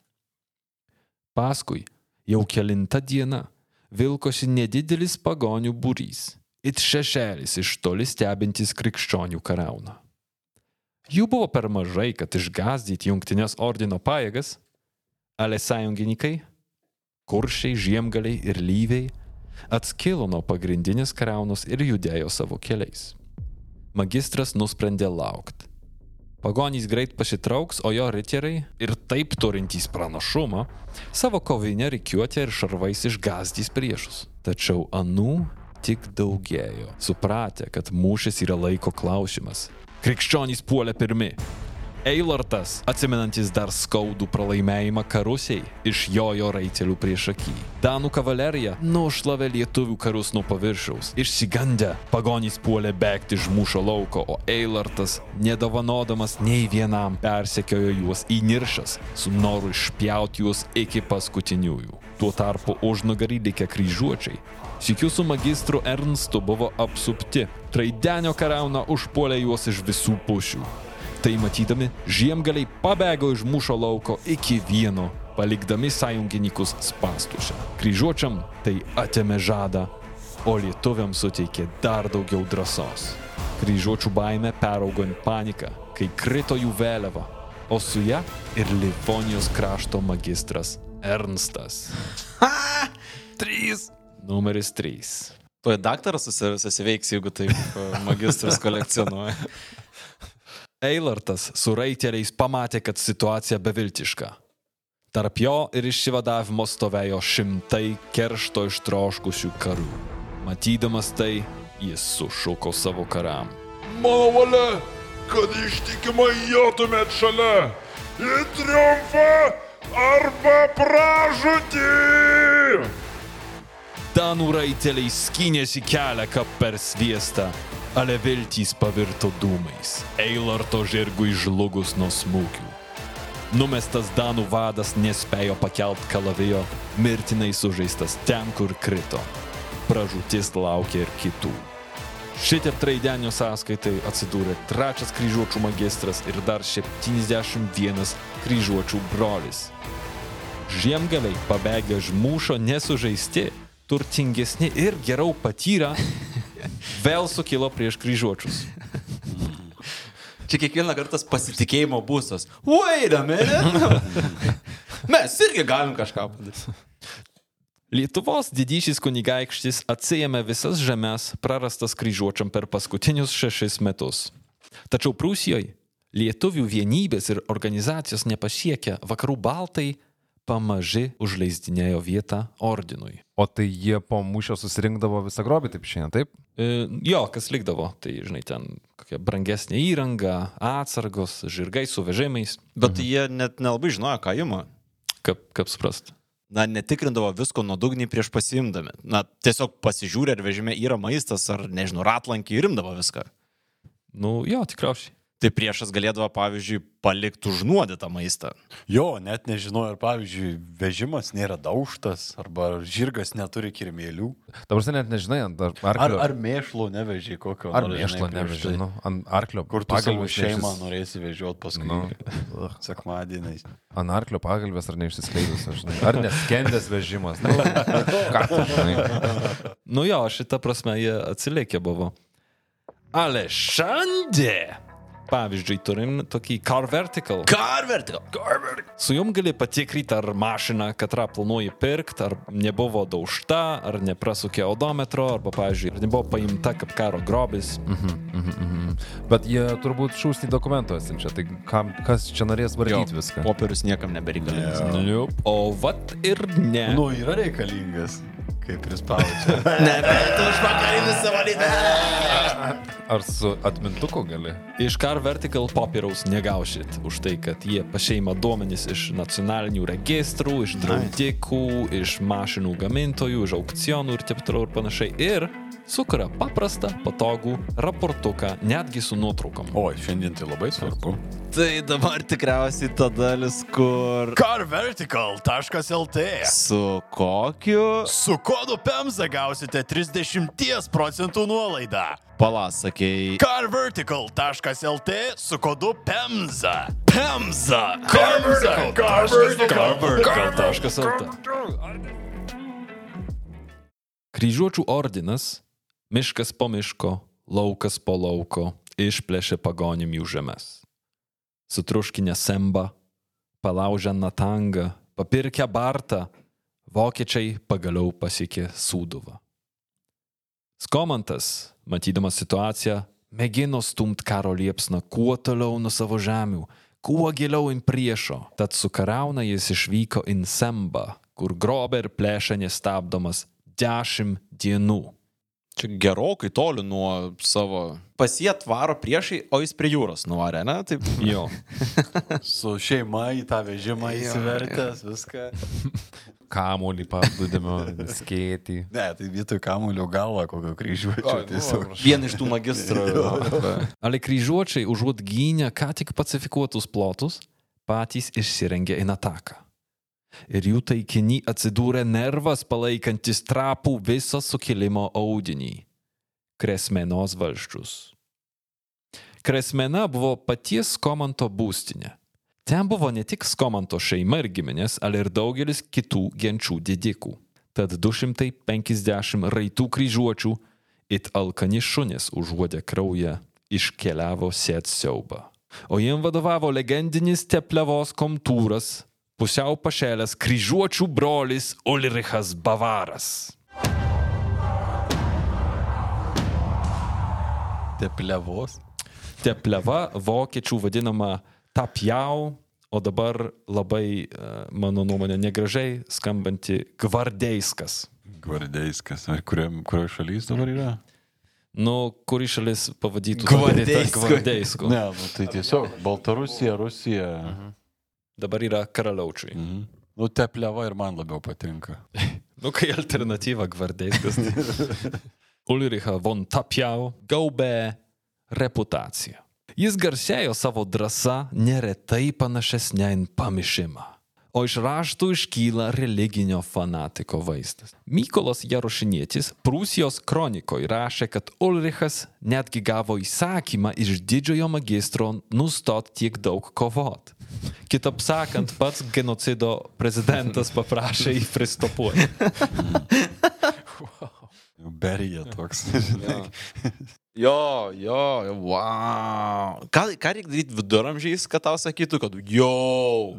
Paskui, jau kelinta diena, vilkosi nedidelis pagonių būrys, it šešėlis iš toli stebintis krikščionių karauną. Jų buvo per mažai, kad išgazdyti jungtinės ordino pajėgas, ale sąjungininkai, kuršiai, žiemgaliai ir lyviai atskilo nuo pagrindinės karaunos ir judėjo savo keliais. Magistras nusprendė laukti. Pagonys greit pasitrauks, o jo riteriai ir taip turintys pranašumą savo kovinę rikiuotę ir šarvais išgazdys priešus. Tačiau anų tik daugėjo, supratę, kad mūšis yra laiko klausimas. Krikščionys puolė pirmi. Eilartas, atsimenantis dar skaudų pralaimėjimą karusiai, išjojo raitelių prieš akį. Danų kavalerija nušlavė lietuvių karus nuo paviršiaus. Išsigandę, pagonys puolė bėgti iš mūšio lauko, o Eilartas, nedovanodamas nei vienam, persekiojo juos į niršas, su noru išpjauti juos iki paskutiniųjų. Tuo tarpu užnugarį likę kryžiuočiai Sikiu su magistru Ernstu buvo apsupti. Traidenio karauna užpuolė juos iš visų pušių. Tai matydami, žiemgaliai pabėgo iš mūšio lauko iki vieno, palikdami sąjungininkus spastušę. Kryžiuočiam tai atėmė žadą, o lietuviams suteikė dar daugiau drąsos. Kryžiuočių baime peraugo į paniką, kai krito jų vėliava, o su ja ir Livonijos krašto magistras Ernstas. Trys. Numeris 3. Tuoj daktaras susi- susiveiks, jeigu taip e, magistras kolekcionuoja. Eilartas su raiteliais pamatė, kad situacija beviltiška. Tarp jo ir išsivadavimo stovėjo šimtai keršto ištroškusių karių. Matydamas tai, jis sušuko savo karam. Mano valia, kad ištikimai jotumėt šalia. Į triumfą arba pražūtį. Danų raiteliai skynėsi kelią kaip per sviestą, ale viltys pavirto dūmais. Eilarto žirgui žlugus nuo smūgių. Numestas Danų vadas nespėjo pakelt kalavijo, mirtinai sužeistas ten, kur krito. Pražūtis laukia ir kitų. Šitiep traidenio sąskaitai atsidūrė trečias kryžiuočių magistras ir dar 71 kryžiuočių brolis. Žiemgaliai pabėgę iš mūšio nesužeisti, turtingesni ir geriau patyrę, vėl sukilo prieš kryžiuočius. Čia kiekvieną kartą pasitikėjimo būstas. Wait a minute. Mes irgi galim kažką padaryti. Lietuvos didysis kunigaikštis atsijėmė visas žemės prarastas kryžiuočiam per paskutinius šešis metus. Tačiau Prūsijoje lietuvių vienybės ir organizacijos nepasiekė, vakarų baltai pamaži užleisdinėjo vietą ordinui. O tai jie po mūšio susirinkdavo visą grobį, taip šiandien, taip? E, jo, kas likdavo, tai žinai, ten kokia brangesnė įranga, atsargos, žirgai su vežimais. Bet jie net nelabai žinojo, ką ima. Kaip, kaip suprast? Na, netikrindavo visko nuodugniai prieš pasiimdami. Na, tiesiog pasižiūrė, ar vežime yra maistas, ar, nežinau, ratlankį ir imdavo viską. Nu, jo, tikriausiai. Tai priešas galėdavo, pavyzdžiui, palikti užnuodytą maistą. Jo, net nežinau, ar pavyzdžiui, vežimas nėra daužtas, arba žirgas neturi kirmėlių. Dabar net nežinai, ant ar- Ar, arklio. ar mėšlo neveži kokio. Ar nors, mėšlo neveži, tai. nu, ant arklio. Kur tu savo šeimą neišsis- norėsi vežioti paskui. Nu. Nu. Sekmadieniais. Ant arklio pagalbės ar neišsiskleidus, aš žinai. Ar neskendęs vežimas. Nu, ką tu žinai? Nu jo, šitą prasme jie atsilikę buvo. Ale šiandien, pavyzdžiui, turim tokį car vertical. Car vertical. Su jom gali patikrinti, ar mašina, katrą planuoji pirkti, ar nebuvo daužta, ar neprasukė odometro, arba, pavyzdžiui, ar nebuvo paimta kaip karo grobis. Bet jie turbūt šūsnį dokumentų atsiunčia, tai kam, kas čia norės vardyti viską? Popierius niekam nebereikalingas. Liup. O vat ir ne. Nu, yra reikalingas, kaip prispaudžia. Ne, bet už vakarinį savo Ar su atmintuku gali? Iš Car Vertical popieriaus negaušit už tai, kad jie pašeima duomenys iš nacionalinių registrų, iš draudikų, iš mašinų gamintojų, iš aukcionų ir taip toliau ir panašiai. Ir sukuria paprastą, patogų raportuką, netgi su nuotraukom. Oi, šiandien tai labai svarbu. Tai dabar tikriausiai ta dalis, kur... Carvertical.lt Su kokiu... Su kodu PEMZA gausite 30 procentų nuolaidą. Palasakėjai. Carvertical.lt su kodu PEMZA. PEMZA. Carvertical.lt Kryžiuočių ordinas, miškas po miško, laukas po lauko, išplėšė pagonim jų žemės. sutruškinę sembą, palaužę natangą, papirkę bartą, vokiečiai pagaliau pasiekė Sūduvą. Skomantas, matydamas situaciją, mėgino stumti karo liepsną kuo toliau nuo savo žemių, kuo giliau in priešo. Tad su karauna jis išvyko in Sembą, kur grobė ir plėšė nestabdomas dešimt dienų. Čia gerokai toli nuo savo pasiet varo priešai, o jis prie jūros nuvarė, ne? Taip. Jo. Su šeima į tą vežimą įsivertęs, viską. Kamolį paplūdimio, skėtį. Ne, tai vietoj kamulio galva kokio kryžiuočio tiesiog. Vieną iš tų magistrų. Ale kryžiuočiai užuot gynę ką tik pacifikuotus plotus, patys išsirengė į ataką. Ir jų taikiny atsidūrė nervas palaikantis trapų visą sukilimo audinį - Kresmenos valščius. Kresmena buvo paties Komanto būstinė. Ten buvo ne tik Skomanto šeima ir giminės, ale ir daugelis kitų genčių didikų. Tad 250 raitų kryžiuočių, it alkani šunis užuodė kraują, iškeliavo sėt siaubą. O jiem vadovavo legendinis teplevos komtūras, pusiau pašelęs kryžiuočių brolis Ulrichas Bavaras. Teplevos. Tepleva vokiečių vadinama tapjau, o dabar labai, e, mano nuomonė, negražiai skambanti gvardeiskas. Gvardeiskas. Ar kuriam, kurioje šalyje dabar yra? Nu, kuri šalis pavadytų Gvardeisku. Gvardeisku. Ne, nu, tai tiesiog Baltarusija, Rusija. Dabar yra karaliaučiai. Mhm. Nu, tepleva ir man labiau patinka. Nu, kai alternatyva gvardeiskas. Tai... Ulricha von Tapjau gaubė reputaciją. Jis garsėjo savo drąsa neretai panašesnė į pamišimą. O iš raštų iškyla religinio fanatiko vaizdas. Mykolas Jarošinietis Prūsijos kronikoje rašė, kad Ulrichas netgi gavo įsakymą iš didžiojo magistro nustot tiek daug kovot. Kitaip sakant, pats genocido prezidentas paprašė jį pristopuoti. Berija toks. Jo, jo, wow. Ką, ką reikia daryti viduramžiais, kad tau sakytų, kad jau,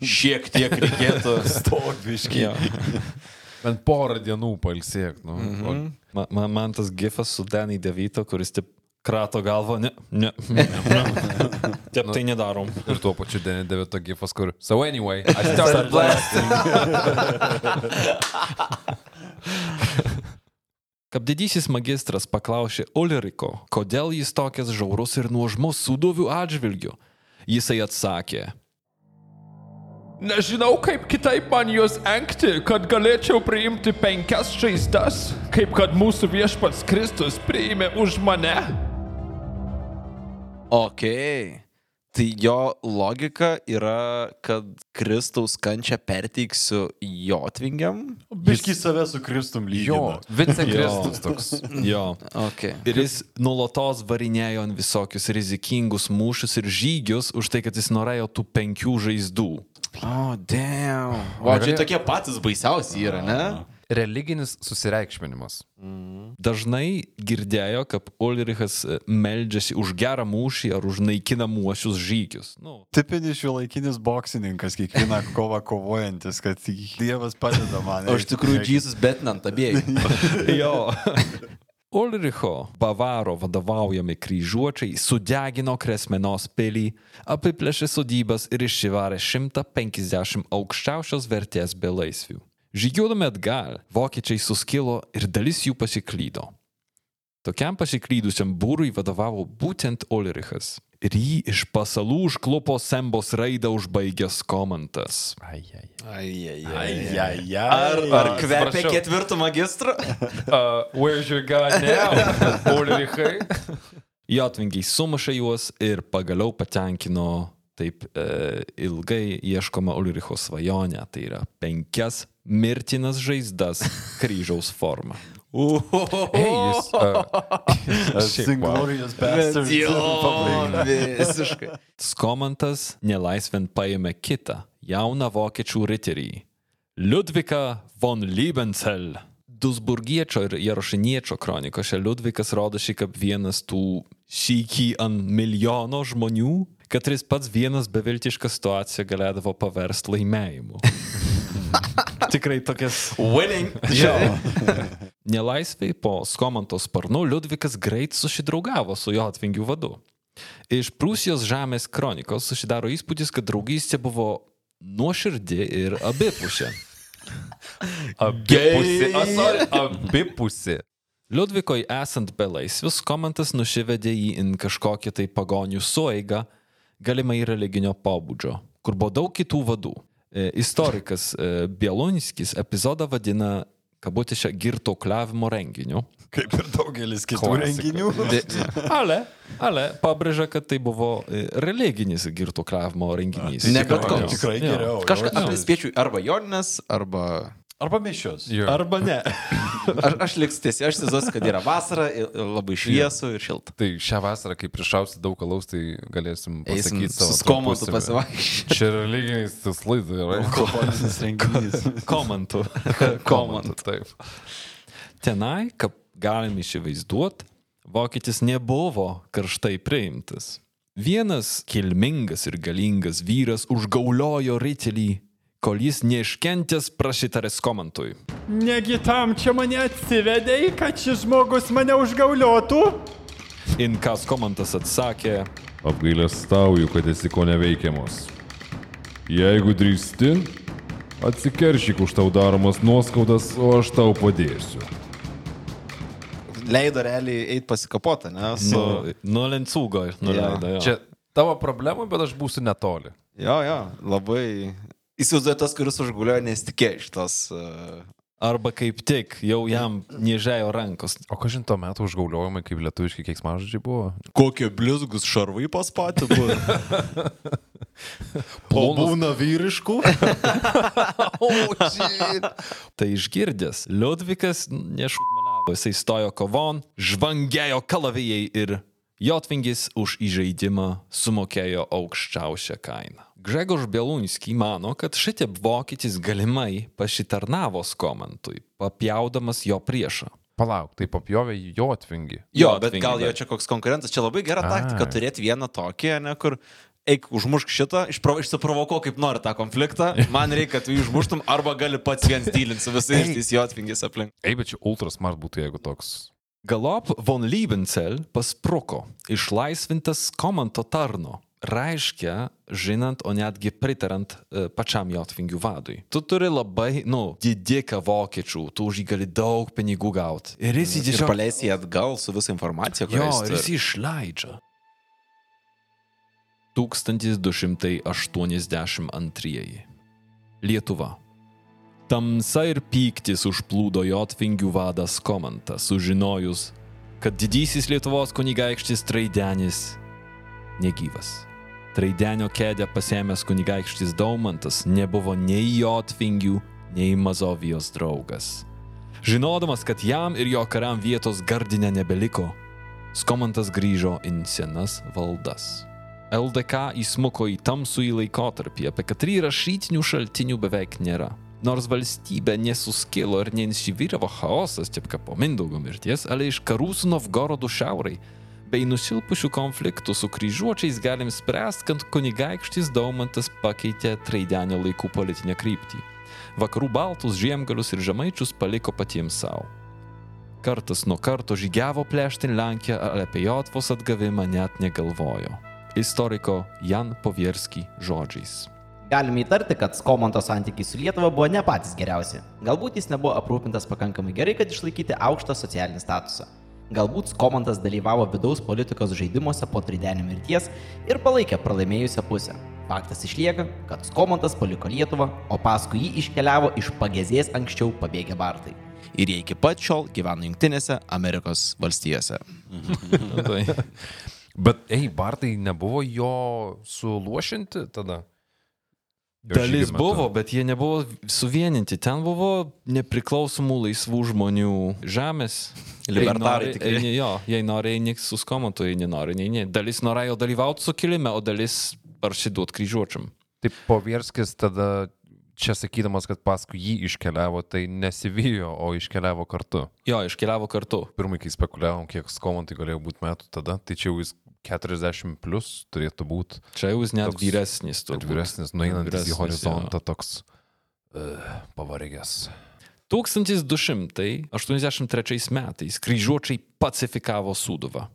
šiek tiek reikėtų. Jo. Bent porą dienų palsėk. Nu. Mm -hmm. Man, man, man tas gifas su Danny Devito, kuris taip krato galvą, ne, ne, ne, ne. Taip tai nedarom. Ir tuo pačiu Denny Devito gifas, kur. So anyway, I started blasting. Kaip didysis magistras paklausė Ulriko, kodėl jis tokias žiaurus ir nuožmus sudovių atžvilgių, jisai atsakė, Nežinau, kaip kitaip man juos engti, kad galėčiau priimti penkias žaizdas, kaip kad mūsų viešpats Kristus priėmė už mane. Ok. Tai jo logika yra, kad Kristaus kančią perteiksiu jotvingiam. Biški save su Kristum Jo, lygina. vicekristus toks. jo. Ok. Ir jis nulatos varinėjo ant visokius rizikingus mūšius ir žygius už tai, kad jis norėjo tų penkių žaizdų. O, oh, damn. O, čia tokie patys baisiausi yra, ne? Religinis susireikšminimas. Dažnai girdėjo, kad Ulrichas e, meldžiasi už gerą mūšį ar už naikinamuosius žygius. Nu, Tipinis šio laikinis boksininkas, kiekvieną kovą kovojantis, kad Dievas padeda man. O iš tikrųjų, Jėzus betinant abiejų. jo. Ulricho Bavaro vadovaujami kryžiuočiai sudegino Kresmenos pilį, apiplėšė sodybas ir išsivarė 150 aukščiausios vertės belaisvių. Žygiuodami atgal, vokiečiai suskilo ir dalis jų pasiklydo. Tokiam pasiklydusiam būrui vadovavo būtent Ulrichas. Ir jį iš pasalų užklupo Sembos raidą užbaigęs komantas. Ai, ai. Ai, ai, Ai, ai, ai. Ar, ar kvepia ketvirtų magistrų? Uh, where's your god now? Ulrichai. Jotvingiai sumušė juos ir pagaliau patenkino taip e, ilgai ieškoma Ulricho svajonę, tai yra penkias mirtinas žaizdas kryžiaus forma. Ei, jis. Uh, Singlorious bastard. visiškai. Skomantas nelaisvent paėmė kitą jauną vokiečių riterį - Liudviką von Liebenzell. Dusburgiečio ir Jarošiniečio kronikose Liudvikas rodosi kaip vienas tų sykį ant milijono žmonių, kad jis pats vienas beviltišką situaciją galėdavo paversti laimėjimu. Tikrai tokias. Winning. Jo. Nelaisviai po Skomanto sparnu Liudvikas greit susidraugavo su jo atvingių vadu. Iš Prūsijos žemės kronikos susidaro įspūdis, kad draugystė buvo nuoširdi ir abipusė. Abipusė. A, sorry, abipusė. Liudvikoj esant belaisvius, komentas nusivedė jį į kažkokią tai pagonių sueigą, galimai religinio pobūdžio, kur buvo daug kitų vadų. E, Istorikas e, Bielonskis epizodą vadina kabutėse girtokliavimo renginiu. Kaip ir daugelis kitų Klasika. renginių. Ale, ale pabrėžia, kad tai buvo e, religinis girtokliavimo renginys. Ne bet koks. Tikrai geriau. Kažką aš spėčiau arba Joninės, arba... Arba mišios. Jo. Arba ne. Aš, aš liks tiesiog, aš įsivaizduosiu, kad yra vasara, labai šviesu ir šilta. Tai šią vasarą, kai prišausi daug alaus, tai galėsim pasakyti savo. tarpusavy. pasivaikščioti. Čia religiniais tikslais, tai yra. Alkoholinis renginys. Komentų. Komantų, taip. Tenai, kaip galim įsivaizduoti, vokietis nebuvo karštai priimtas. Vienas kilmingas ir galingas vyras užgauliojo ritelį, kol jis neiškentęs prašytarė komantui. Negi tam čia mane atsivedėjai, kad šis žmogus mane užgauliotų? Inkas komantas atsakė, Apgailestauju, kad esi ko neveikiamos. Jeigu drįsti, atsikeršyk už tau daromas nuoskaudas, o aš tau padėsiu. Leido realiai eiti pasikapotą, ne? Su... nu, nuo lencūgo nuleido. jo. Čia tavo problema, bet aš būsiu netoli. Jo, jo, labai... Įsivaizduoju tas, kuris užguliojo, nesitikėjo iš tos... Uh... Arba kaip tik, jau jam niežėjo rankos. O ką žinot, tuo metu užgauliojimai kaip lietuviški keiksmažodžiai buvo? Kokie blizgus šarvai pas patį buvo. O būna vyriškų? Tai išgirdęs, Liudvikas nešudmanavo, jisai stojo kovon, žvangėjo kalavijai ir Jotvingis už įžeidimą sumokėjo aukščiausią kainą. Gregor Bielunski mano, kad šitiep vokietis galimai pasitarnavo skomantui, papjaudamas jo priešą. Palauk, tai papjovė jo atvingi. Jo, bet gal atvingi, jo čia koks konkurentas, čia labai gera Ai. taktika turėti vieną tokį, ne, kur eik užmušk šitą, išsiprovokuok kaip nori tą konfliktą, man reikia, kad tu jį užmuštum, arba gali pats viens dylinti su visais tais jotvingis aplink. Ei, bet čia ultra smart būtų, jeigu toks. Galop von Liebenzell paspruko, išlaisvintas komanto tarno. Reiškia, žinant, o netgi pritarant e, pačiam Jotvingių vadui. Tu turi labai, nu, didiką vokiečių, tu už jį gali daug pinigų gauti. Ir jis jį Ir tiesiog... paleisi jį atgal su visa informacija, Jo, kurią jis ir turi. jis jį išleidžia. 1282. Lietuva. Tamsa ir pyktis užplūdo Jotvingių vadas Komantas, sužinojus, kad didysis Lietuvos kunigaikštis Traidenis negyvas. Traidenio kėdę pasėmęs kunigaikštis Daumantas nebuvo nei Jotvingių, nei Mazovijos draugas. Žinodamas, kad jam ir jo kariam vietos gardinė nebeliko, Skomantas grįžo į senas valdas. LDK įsmuko į tamsųjį laikotarpį, apie kurį rašytinių šaltinių beveik nėra. Nors valstybė nesuskilo ir neinsivyravo chaosas, kaip po Mindaugo mirties, ale iš karų su Novgorodu šiauriai, bei nusilpusių konfliktų su kryžiuočiais galim spręsti, kad kunigaikštis Daumantas pakeitė Traidenio laikų politinę kryptį. Vakarų Baltus, Žiemgalius ir Žemaičius paliko patiems savo. Kartas nuo karto žygiavo plėšti Lenkiją, ale apie Jotvos atgavimą net negalvojo. Istoriko Jan Povierski žodžiais. Galime įtarti, kad Skomanto santykiai su Lietuva buvo ne patys geriausi. Galbūt jis nebuvo aprūpintas pakankamai gerai, kad išlaikyti aukštą socialinį statusą. Galbūt Skomantas dalyvavo vidaus politikos žaidimuose po Tridenio mirties ir palaikė pralaimėjusią pusę. Faktas išlieka, kad Skomantas paliko Lietuvą, o paskui jį iškeliavo iš pagėzės anksčiau pabėgę Bartai. Ir jie iki pat šiol gyvena Junktinėse Amerikos valstijose. Tai Bet, ei, Bartai nebuvo jo suluošinti tada? Dalis buvo, bet jie nebuvo suvieninti. Ten buvo nepriklausomų laisvų žmonių žemės. Libertarai nori, tikri. eini, jo, jei nori, eini su skomantu, jei nenori, neini. Dalis norėjo dalyvauti sukilime, o dalis parsiduot kryžiuočiam. Tai Povierskis tada čia sakydamas, kad paskui jį iškeliavo, tai nesivijo, o iškeliavo kartu. Jo, iškeliavo kartu. Pirmai, kai spekuliavom, kiek skomantui galėjo būti metų tada, tai čia jau jis 40 plus turėtų būti. Čia jau jis net Toks- vyresnis. Turbūt. vyresnis, nueinantis į horizontą toks uh, pavargęs. 1283 metais kryžiuočiai pacifikavo Sūduvą.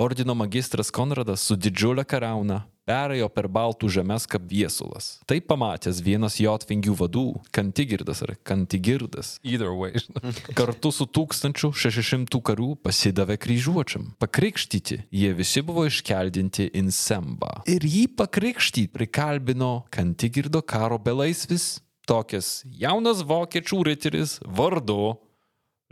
Ordino magistras Konradas su didžiulė karauna perėjo per Baltų žemės kaip viesulas. Tai pamatęs vienas jotvingių vadų, Kantigirdas ar Kantigirdas, Either way. kartu su 1600 karių pasidavė kryžiuočiam. Pakrikštyti jie visi buvo iškeldinti in Sembą. Ir jį pakrikštyti prikalbino Kantigirdo karo belaisvis, tokias jaunas vokiečių riteris vardu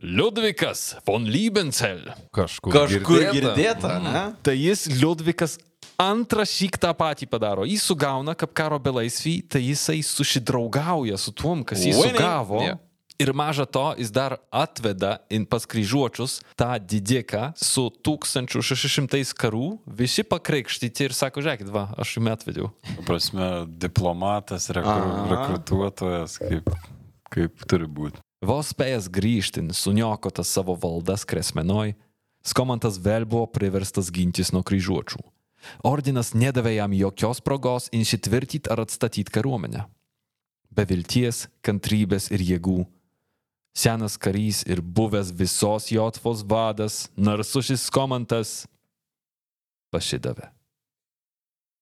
Liudvikas von Liebenzell. Kažkur, Kažkur girdėta. girdėta, ne? Tai jis Liudvikas antrą šyk tą patį padaro. Jis sugauna kaip karo belaisvį, tai jisai susidraugauja su tuom, kas jį Winning. sugavo. Yeah. Ir maža to, jis dar atveda in pas kryžiuočius tą didiką su 1600 karų, visi pakreikštyti ir sako, žiūrėkit, va, aš jums atvedžiau. Prasme, diplomatas, rekru, rekrutuotojas, kaip, kaip turi būti. Vos spėjęs grįžti, suniokotas savo valdas kresmenoj, Skomantas vėl buvo priverstas gintis nuo kryžiuočių. Ordinas nedavė jam jokios progos įsitvirtyti ar atstatyti kariuomenę. Be vilties, kantrybės ir jėgų. Senas karys ir buvęs visos Jotvos vadas, narsušis Skomantas, pasidavė.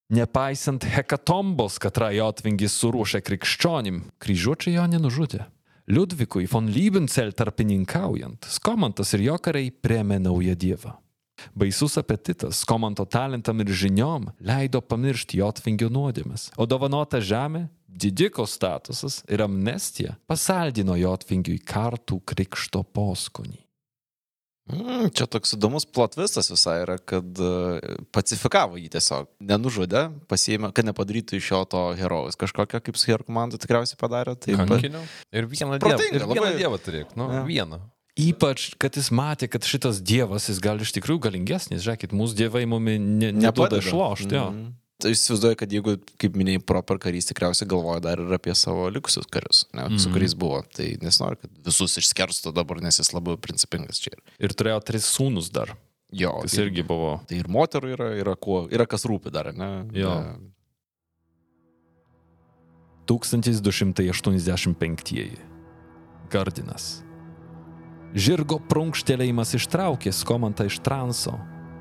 Nepaisant hekatombos, katrą Jotvingis suruošė krikščionim, kryžiuočiai jo nenužudė. Liudvikui von Liebenzell tarpininkaujant, Skomantas ir jo kariai priemė naują dievą. Baisus apetitas Skomanto talentam ir žiniom leido pamiršti Jotvingio nuodėmes, o dovanota žemė, didiko statusas ir amnestija pasaldino Jotvingiui kartų krikšto poskonį. Mm, čia toks įdomus plotvistas visai yra, kad uh, pacifikavo jį tiesiog. Nenužudė, pasiėmė, kad nepadarytų iš jo to herojaus. Kažkokią kaip su herojų komanda tikriausiai padarė. Tai Kankiniau. Ir vieną dievą. Ir vieną labai. dievą turėk. Nu, Jo. vieną. Ypač, kad jis matė, kad šitas dievas, jis gal iš tikrųjų galingesnis. Žiūrėkit, mūsų dievai mumi ne, neduoda išlošti. Mm. Tai įsivaizduoju, kad jeigu, kaip minėjai, proper karys tikriausiai galvoja dar ir apie savo likusius karius, ne, mm. su kuriais buvo. Tai nesinori, kad visus išskerstų dabar, nes jis labai principingas čia. Ir turėjo tris sūnus dar. Jo, Kas tai- irgi buvo. Tai ir moterų yra, yra, kuo, yra kas rūpi dar, ne? Jo. Ne. 1285. Gardinas. Žirgo prunkštelėjimas ištraukė Skomantą iš transo,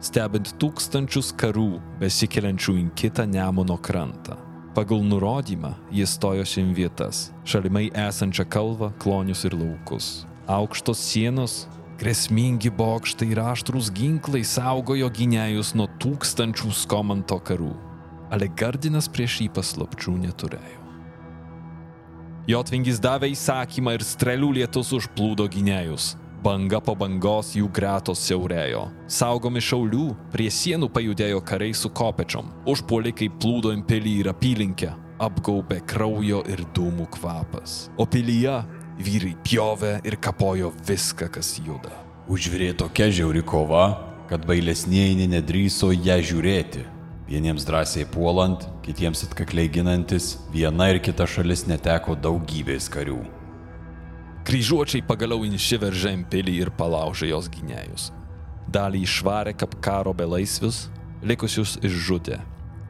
stebint tūkstančius karų besikeliančių į kitą Nemuno krantą. Pagal nurodymą jis stojosi į vietas - šalimai esančią kalvą, klonius ir laukus. Aukštos sienos, grėsmingi bokštai ir aštrus ginklai saugojo gynėjus nuo tūkstančių Skomanto karų. Ale Gardinas prieš jį paslapčių neturėjo. Jotvingis davė įsakymą ir strėlių lietus užplūdo gynėjus. Banga po bangos jų gretos siaurėjo. Saugomi šaulių, prie sienų pajudėjo kariai su kopečiom. Užpuolikai plūdo į pilį ir apylinkę. Apgaubė kraujo ir dūmų kvapas. O pilyje vyrai pjovė ir kapojo viską, kas juda. Užvirė tokia žiauri kova, kad bailesnėjai nedrįso ją žiūrėti. Vieniems drąsiai puolant, kitiems atkakliai ginantis, viena ir kita šalis neteko daugybės karių. Kryžiuočiai pagaliau įsiveržė į pilį ir palaužė jos gynėjus. Dalį išvarė kaip karo belaisvius, likusius išžudė,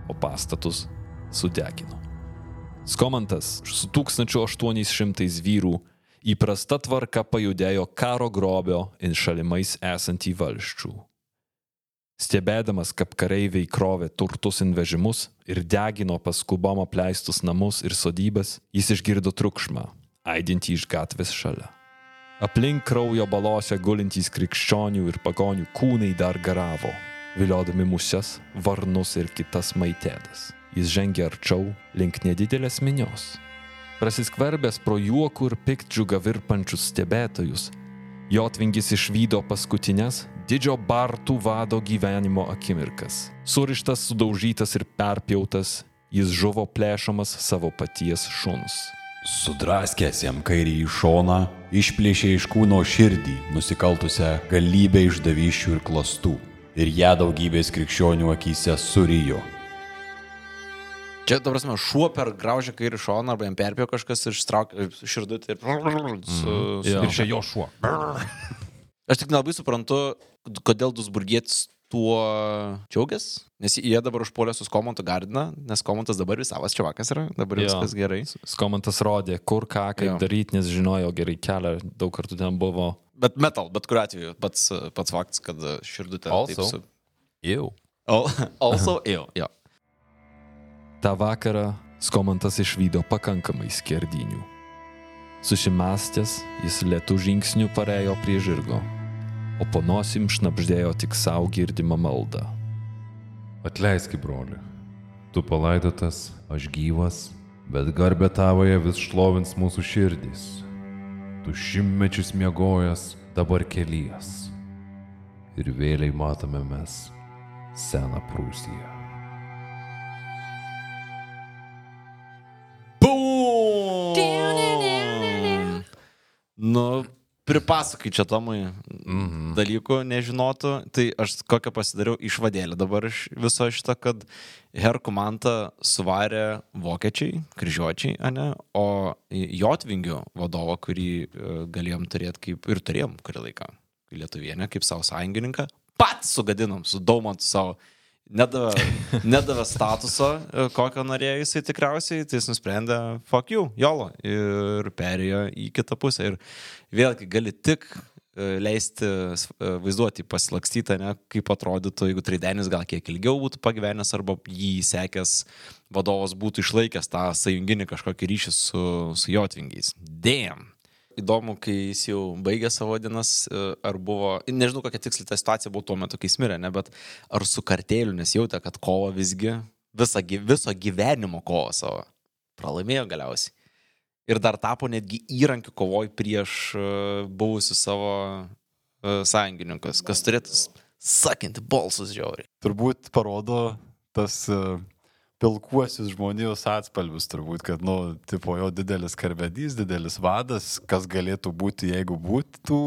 o pastatus sudegino. Skomantas su 1800 vyrų įprasta tvarka pajudėjo karo grobio in šalimais esantį valščių. Stebėdamas, kaip kareiviai krovė turtus in vežimus ir degino paskubom apleistus namus ir sodybas, jis išgirdo triukšmą, aidintį iš gatvės šalia. Aplink kraujo balose gulintys krikščionių ir pagonių kūnai dar garavo, viliodami muses, varnus ir kitas maitėdas. Jis žengė arčiau link nedidelės minios. Prasiskverbęs pro juokų ir piktdžiugą virpančius stebėtojus, Jotvingis išvydo paskutinės didžio Bartų vado gyvenimo akimirkas. Surištas, sudaužytas ir perpjautas, jis žuvo plėšomas savo paties šuns. Sudraskęs jam kairį į šoną, išplėšė iš kūno širdį, nusikaltusią galybę išdavyščių ir klastų, ir ją daugybės krikščionių akise surijo. Čia, ta prasme, šuo per graužę kairį šoną arba jam perpėjo kažkas ir ištraukė širdutį ir... Su, su, Jo. Ir čia jo šuo. Aš tik nelabai suprantu, kodėl Dusburgietis tuo džiaugiasi, nes jie dabar užpuolė su Komontu Gardiną, nes Komontas dabar visavas čiavakas yra, dabar Jo. viskas gerai. Skomantas rodė, kur ką, kaip daryti, nes žinojo gerai kelią, daug kartų ten buvo. Bet metal, bet kuriuo atveju, pats, pats faktas, kad širdutė. Also. Su... Jau. Al- Also, jau, jo. Ta vakarą Skomantas išvydo pakankamai skerdinių. Susimastęs, jis lėtų žingsnių parejo prie žirgo, o po nosim šnapždėjo tik savo girdimą maldą. Atleisk, broli. Tu palaidotas, aš gyvas, bet garbė tavoje vis šlovins mūsų širdys. Tu šimtmečius miegojas, dabar kelies. Ir vėliai matome mes seną Prūsiją. Nu, pripasakai čia Tomui Mhm. dalykų nežinotų, tai aš kokią pasidariau išvadėlę dabar iš viso šito, kad Herku mantą suvarė vokiečiai, kryžiuočiai, ane, o Jotvingių vadovą, kurį e, galėjom turėti kaip ir turėjom kurį laiką, Lietuvienę, kaip savo sąjungininką, pats sugadinom su Daumantu savo. Nedavė, nedavė statuso, e, kokio norėjo jisai tikriausiai, tai jis nusprendė, fuck you, jolo, ir perėjo į kitą pusę. Ir vėlgi gali tik e, leisti e, vaizduoti, pasilakstyti, ne, kaip atrodytų, jeigu Tridenis gal kiek ilgiau būtų pagyvenęs arba jį sekęs vadovas būtų išlaikęs tą sąjunginį kažkokį ryšį su, su Jotvingiais. Damn. Įdomu, kai jis jau baigė savo dienas, e, ar buvo, nežinau kokia tiksliai ta situacija buvo tuo metu, kai jis mirė, ne, bet ar su kartėliu, nes jautė, kad kovo visgi, visą, gy- viso gyvenimo kovo savo pralaimėjo galiausiai. Ir dar tapo netgi įrankiu kovoj prieš e, buvusius savo e, sąjungininkus, kas turėtų sakinti balsus žiauriai. turbūt parodo tas uh, pilkuosius žmonijos atspalvius, turbūt, kad, nu, tipo, jo didelis karvedys, didelis vadas, kas galėtų būti, jeigu būtų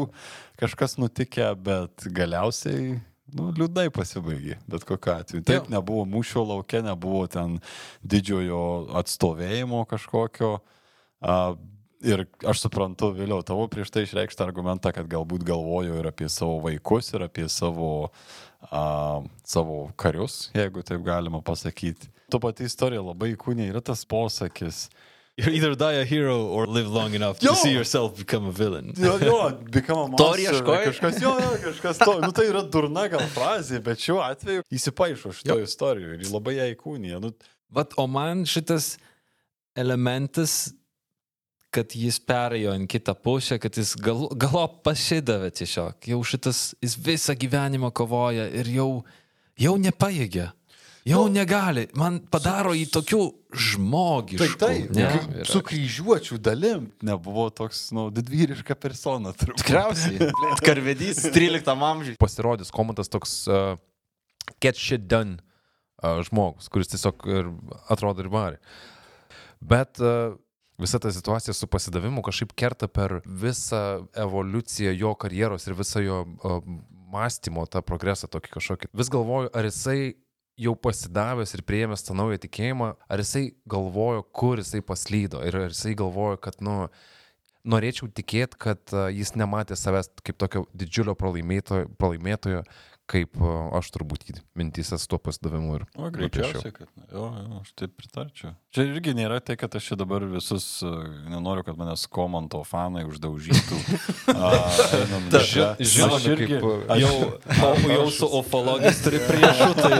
kažkas nutikę, bet galiausiai, nu, liūdnai pasibaigė, bet kokiu atveju. Taip, nebuvo mūšio laukia, nebuvo ten didžiojo atstovėjimo kažkokio. Uh, Ir aš suprantu vėliau tavo prieš tai išreikštą argumentą, kad galbūt galvojo ir apie savo vaikus, ir apie savo, a, savo karius, jeigu taip galima pasakyti. Tu pati istorija labai kūnė yra tas posakis. You either die a hero or live long enough Jo! to see yourself become a villain. Jo, jo, become a To monster, ieškojai? Kažkas, jo, jo, kažkas to. Nu, tai yra durna gal frazė, bet šiuo atveju įsipaišo šito istorijoje ir labai ją įkūnija. Nu, Vat, o man šitas elementas, kad jis perėjo į kitą pusę, kad jis gal, galo pasidavė tiesiog. Jau šitas, jis visą gyvenimą kovoja ir jau, jau nepaėgia. Jau negali. Man padaro į tokių žmogiškų. tai taip, ne? su kryžiuočių dalim nebuvo toks, nu, didvyriška persona. turbūt. Tikriausiai. Karvedys 13 amžiuje. Pasirodys komandas toks uh, get shit done uh, žmogus, kuris tiesiog ir atrodo ir varė. Bet uh, visa ta situacija su pasidavimu kažkaip kerta per visą evoliuciją jo karjeros ir visą jo mąstymo, tą progresą tokį kažkokį. Vis galvoju, ar jisai jau pasidavęs ir prieėmęs tą naują tikėjimą, ar jisai galvojo, kur jisai paslydo ir ar jisai galvojo, kad, nu, norėčiau tikėti, kad jis nematė savęs kaip tokio didžiulio pralaimėtojo, pralaimėtojo kaip aš turbūt mintys su tuo pasidavimu ir O greičiausiai, kad. Jo, jo, aš taip pritarčiau. Čia irgi nėra tai, kad aš čia dabar visus, uh, nenoriu, kad manęs komanto fanai uždaužytų. Žinoma, Aš irgi- kaip, aš- jau, o, jau su ufologais turi priešų, tai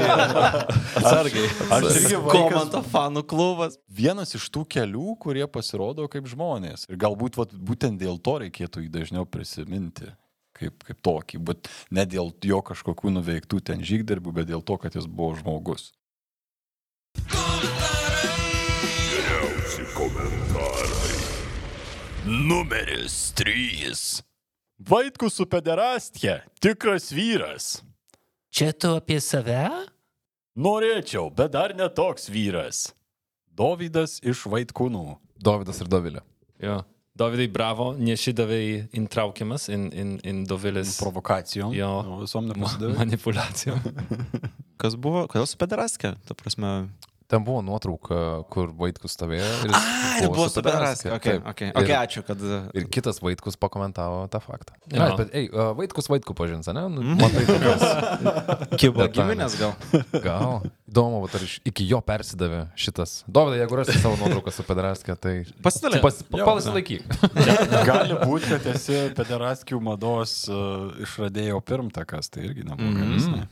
atsargiai. Aš irgi Komanto fanų klubas. vienas iš tų kelių, kurie pasirodo kaip žmonės. Ir galbūt vat, būtent dėl to reikėtų jį dažniau prisiminti. Kaip, kaip tokį, bet ne dėl jo kažkokių nuveiktų ten žygdarbių, bet dėl to, kad jis buvo žmogus. Geriausi komentarai. Numeris 3. Vaitkus su pederastė, tikras vyras. Čia tu apie save? Norėčiau, bet dar netoks vyras. Dovydas iš Vaitkūnų. Dovydas ir Dovilė. Jo. Davidai, bravo, nešidavai intraukiamas in, in, in Dovilės Provokacijom. Jo. Visom ma- nepasidavė. manipulacijom. Kas buvo, kodėl su pederaskė? Ta prasme, Ten buvo nuotrauka, kur Vaitkus stovėjo. Ir, A, ir buvo su Bedaraskė. Okay, Taip. okay. Ir- okay, ačiū, kad... Ir kitas Vaitkus pakomentavo tą faktą. Na, bet, ei, uh, Vaitkus Vaitkų pažins, ne? Nu, Matai, tokios. Kibo giminės gal. Gal. Įdomu, ar iki jo persidavė šitas. Dovydai, jeigu rasi savo nuotrauką su Pedaraskė, tai... Pasidalink. Pas, pa, pasilaikyk. Gali būti, kad esi pederaskių mados uh, išradėjo pirmtakas, tai irgi neblogai. Mm.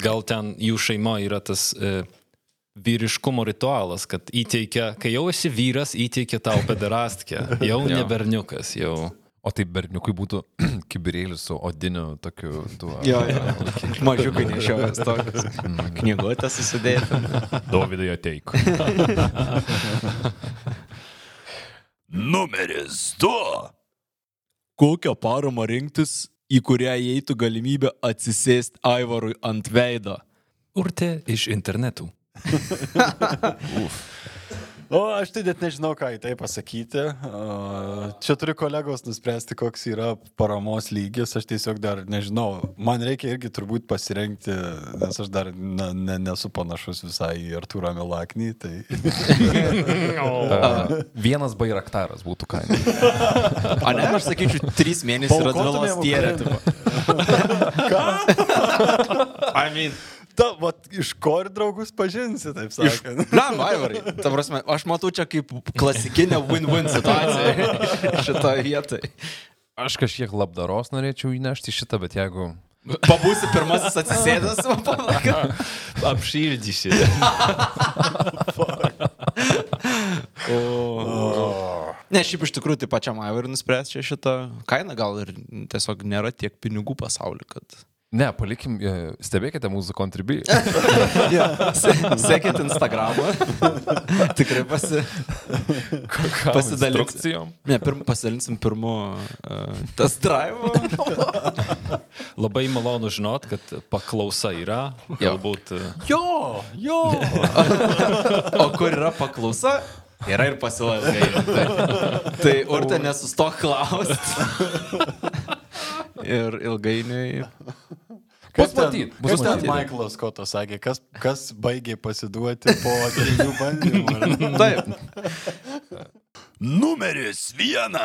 Gal ten jų šeima yra tas e, vyriškumo ritualas, kad įteikia, kai jau esi vyras, įteikia tau pederastkę. Jau ne berniukas, jau. O tai berniukui būtų kibirėlis su odiniu tokiu tuo. Jo, jo. Mažiukai nešiojas tokius. Knygutę susidėti. Dovydai ateik. Numeris 2. Kokią paramą rinktis, į kurią įeitų galimybė atsisėsti Aivarui ant veido? Urte iš internetų. O aš tai net nežinau, ką į tai pasakyti. Čia turi kolegos nuspręsti, koks yra paramos lygis. Aš tiesiog dar nežinau. Man reikia irgi turbūt pasirengti, nes aš dar na, ne, nesu panašus visai į Arturą Milaknį. Tai... Vienas bairaktaras būtų kaina. A ne, aš sakyčiau, trys mėnesiai yra dvilos tierė. I mean, Ta, vat, iš ko ir draugus pažinsi, taip sakant. Blam, Aivarai. Ta prasme, aš matau čia kaip klasikinę win-win situaciją šitoje vietoje. Aš kažkiek labdaros norėčiau įnešti šitą, bet jeigu... Pabūsi pirmasis atsisėdęs, Apšildysi. Ne, šiaip iš tikrųjų tai pačiam Aivarui nuspręs čia šitą kainą, gal ir tiesiog nėra tiek pinigų pasaulyje, kad... Ne, palikim, e, stebėkite mūsų kontribį. Sekit Instagramą. Tikrai pasi... pasidalinsim. Ne, pirm, pasidalinsim pirmu uh, test drive. Labai malonu žinot, kad paklausa yra. Galbūt. e, Jo, jo. O kur yra paklausa? Yra ir pasiūla ilgai. Tai, tai urte nesustok klausti. Ir ilgainiui. Bus matyt, bus Kas ten matyt. Michaelas Skotas sakė, kas, kas baigė pasiduoti po trijų bandymų? Taip. Numeris 1.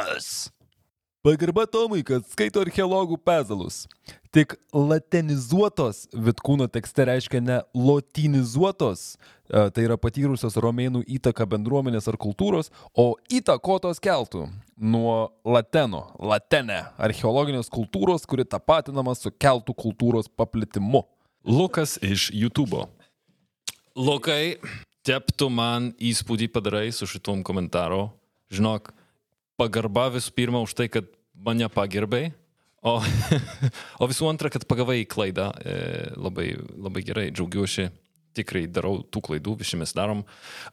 Pagarba Tomui, kad skaito archeologų pezalus. Tik latenizuotos Vitkūno tekste reiškia ne lotinizuotos, tai yra patyrusios romėnų įtaką bendruomenės ar kultūros, o įtakotos keltų nuo lateno, latene, archeologinės kultūros, kuri tapatinama su keltų kultūros paplitimu. Lukas iš YouTube. Lukai, teptų man įspūdį padarai su šitom komentaru. Žinok, pagarba visų pirma už tai, kad mane pagerbai, o, o visų antra, kad pagavai klaidą. E, labai, labai gerai, džiaugiuosi. Tikrai darau tų klaidų, visi mes darom.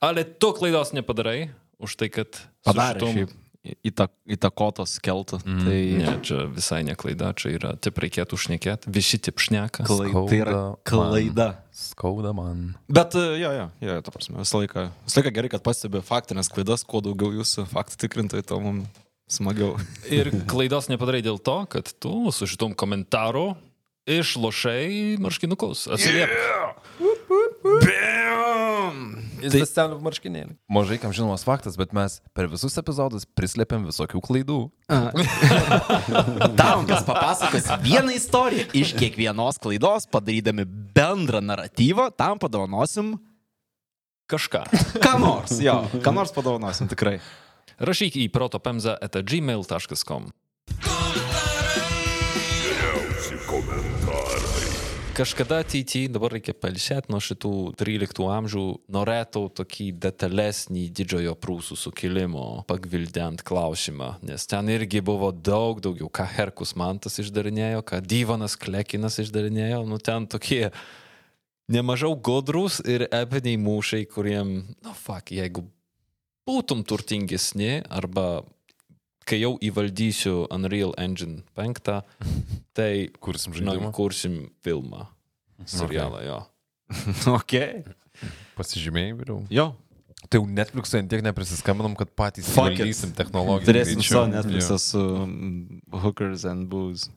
Ale tu klaidos nepadarai už tai, kad... Padarė šiaip įtak, įtakotos keltų. Mm, tai Ne, čia visai ne klaida, čia yra, taip reikėtų šnekėti, visi taip šneka. klai, tai yra klaida. Skauda man. Bet e, jo, jo, jo, ta prasme, visą laiką, visą laiką gerai, kad pastebi faktinės klaidas, kuo daugiau jūsų faktų tikrintojai, to mums smagiau. Ir klaidos nepadarai dėl to, kad tu su šitom komentaru išlošai marškinukus. Atsiliep. Jis tai stebė marškinėlį. Mažai kam žinomas faktas, bet mes per visus epizodus prislėpėm visokių klaidų. Daungas papasakos vieną istoriją iš kiekvienos klaidos, padarydami bendrą naratyvą, tam padovanosim Kažką. Ką nors, jo, ką nors padovanosim tikrai. Rašyk į protopemza Kažkada ateityje, dabar reikia palsėti nuo šitų 13 amžių, norėtų tokį detalesnį didžiojo prūsų sukilimo pagvildent klausimą, nes ten irgi buvo daug daugiau, ką Herkus Mantas išdarinėjo, ką Dyvanas Klekinas išdarinėjo, nu ten tokie nemažiau godrus ir epiniai mūšiai, kuriem, nu, fuck, jeigu būtum turtingesni arba kai jau įvaldysiu Unreal Engine 5, tai Kursim žinok, žaidimą. kursim filmą, serialą, jo. Ok. Pasižymėjai vėliau. Jo. Tai jau Netflix'e tiek neprisiskambinam, kad patys valdysim technologiją. Turėsim savo Netflixą su mm, hookers and booze.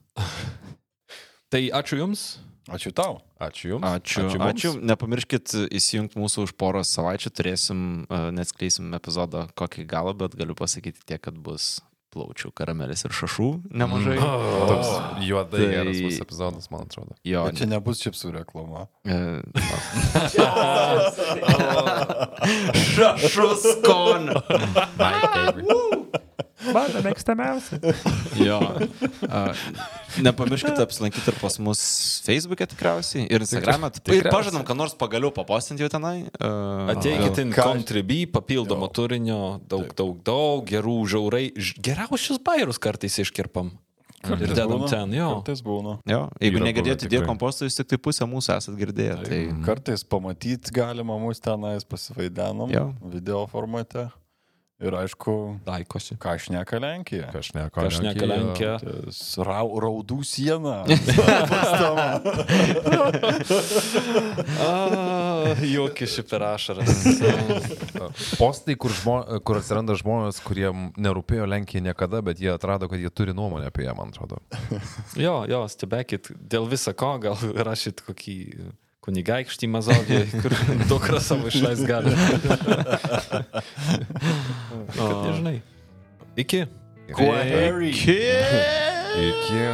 Tai ačiū Jums, Ačiū tau. Ačiū Jums. Ačiū. Ačiū. mums. Ačiū. Nepamirškit įsijungti mūsų už poros savaičių. Turėsim, uh, neatskleisim epizodą kokį galą, bet galiu pasakyti tiek, kad bus plaučių karamelės ir šašų nemažai. Mm. Toks juodai Tai- geras bus epizodas, man atrodo. Jo, Bet čia nebus čipsų reklama. e, Šašų skonio. Mano mėgstamiausia. Jo. A, nepamirškite apsilankyti ir pas mus Facebook'e tikriausiai ir Instagram'e. Ir pažadam, kad nors pagaliau papostinti jau tenai. Uh, Ateikit in Ką- Contribui, papildomo turinio, daug, daug, daug, gerų žaurai. Ž- Geriausius bairus kartais iškirpam. Ir dedam ten, jo. Kartais būna. Jo, jeigu Yra negirdėjote tikrai. komposto, jūs tik tai pusę mūsų esat girdėję. Tai... Kartais pamatyti galima mus tenais pasivaidenom Jo. video formate. Ir aišku, Daikosi. ką šneka Lenkija. Kažneka, Kažneka Lenkija. Tas Rau, raudų siena. Juoki šį per ašaras. Postai, kur, žmo, kur atsiranda žmonės, kuriem nerūpėjo Lenkija niekada, bet jie atrado, kad jie turi nuomonę apie ją, man atrodo. Jo, jo, stebėkit, dėl viso ko gal rašyt kokį kunigaikštį mazovį, kur dukra savo išleis gali. Kad nežinai. Iki. Iki.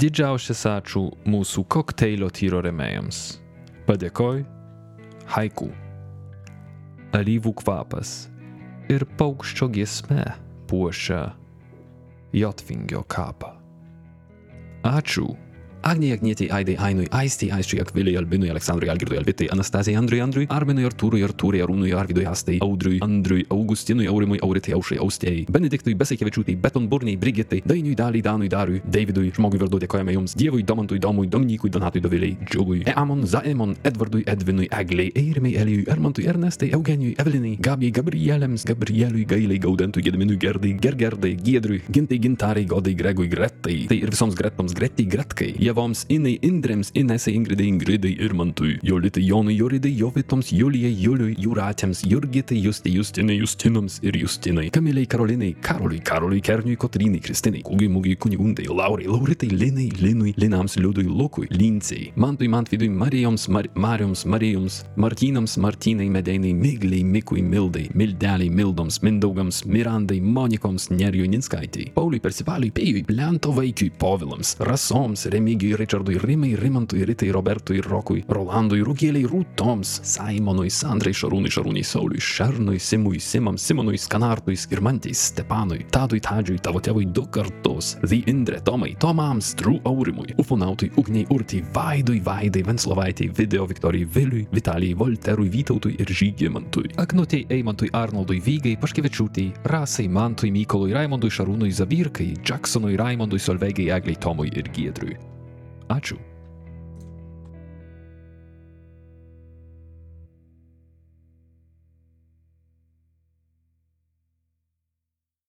Didžiausias ačiū mūsų kokteilio tyro remėjams. Padėkoj, haiku, alyvų kvapas ir paukščio giesme puošia Jotvingio kapą. Ačiū. Agnijai, Agnietei, Aidai, Ainui, Aistei, Aisčiui, Akviliai, Albinui, Aleksandrui, Algirdui, Alvitai, Anastazijai, Andriui, Andriui, Arminui, Artūrui, Artūrai, Arūnui, Arvidui, Astai, Audriui, Andriui, Augustinui, Aurimui, Auritai, Aušai, Austėjai, Benediktui, Besaikevičiūtai, Betonburniai, Brigitai, Dainiui, Daliai, Danui, Dariui, Davidui, žmogui vardu dėkojame Jums, Dievui, Domantui, Domui, Dominikui, Donatui, Doviliai, Džiugui, Eamon, Zaemon, Edvardui, Edvinui, Egliai, Eirimai, Elijui, Ermantui, Ernestai, Eugenijui, Evelinai, Gabijai, Gabrielėms, Gabrieliui, Gailiai, Gaudentui, Gedminui, Gerdai, Gergerdai, Giedriui, Gintai, Gintarai, Godai, Gregui, Gretai, tai ir visoms Gretoms, Gretai, Gretkai, Jevoms, Inai, Indrėms, Inesai, Ingridai, Ingridai, Irmantui, Jolitai, Jonui, Joridai, Jovitoms, Julijai, Juliui, Jūratėms, Jurgitai, Justai, Justinai, Justinams ir Justinai, Kamiliai, Karolinai, Karoliui, Karoliui, Kerniui, Kotrinai, Kristinai, Kūgiai, Mūgiai, Kunigundai, Laurai, Lauritai, Linai, Linui, Linams, Liudui, Lukui, Lincei, Mantui, Mantvidui, Marijoms, Mar Marijoms, Marijoms, Martynams, Martynai, Medeinai, Migliai, Mikui, Mildai, Mildeliai, Mildoms, Mindaugams, Mirandai, Monikoms, Nerijui, Ninskaitai, Pauliui, Persivaliui, Pėjui, Lento vaikiui, Povilams, Rasoms, Remigijui, Richardui, Rimai, Rimantui, Ritai, Robertui, Rokui, Rolandui, Rūgėliai, Rūtoms, Simonui, Sandrai, Šarūnui, Šarūnai, Sauliui, Šernui, Simui, Simams, Simonui, Skanartui, Skirmantei, Stepanui, Tadui, Tadžiui, tavo tėvui du kartus, The Indre, Tomai, Tomams, Trų Aurimui, Ufonautui, Ugniai, Urtį, Vaidui, Vaidai, Venslovaitei, Video Viktorijai, Viliui, Vitalijai, Volterui, Vytautui ir Žygimantui, Agnutei, Eimantui, Arnoldui, Vygai, Paškevičiūtei, Rasai, Mantui, Mykolui, Raimondui, Šarūnui, Zavirkai, Jacksonui, Raimondui, Solveigai, Egliai, Tomui ir Giedriui. Ačiū.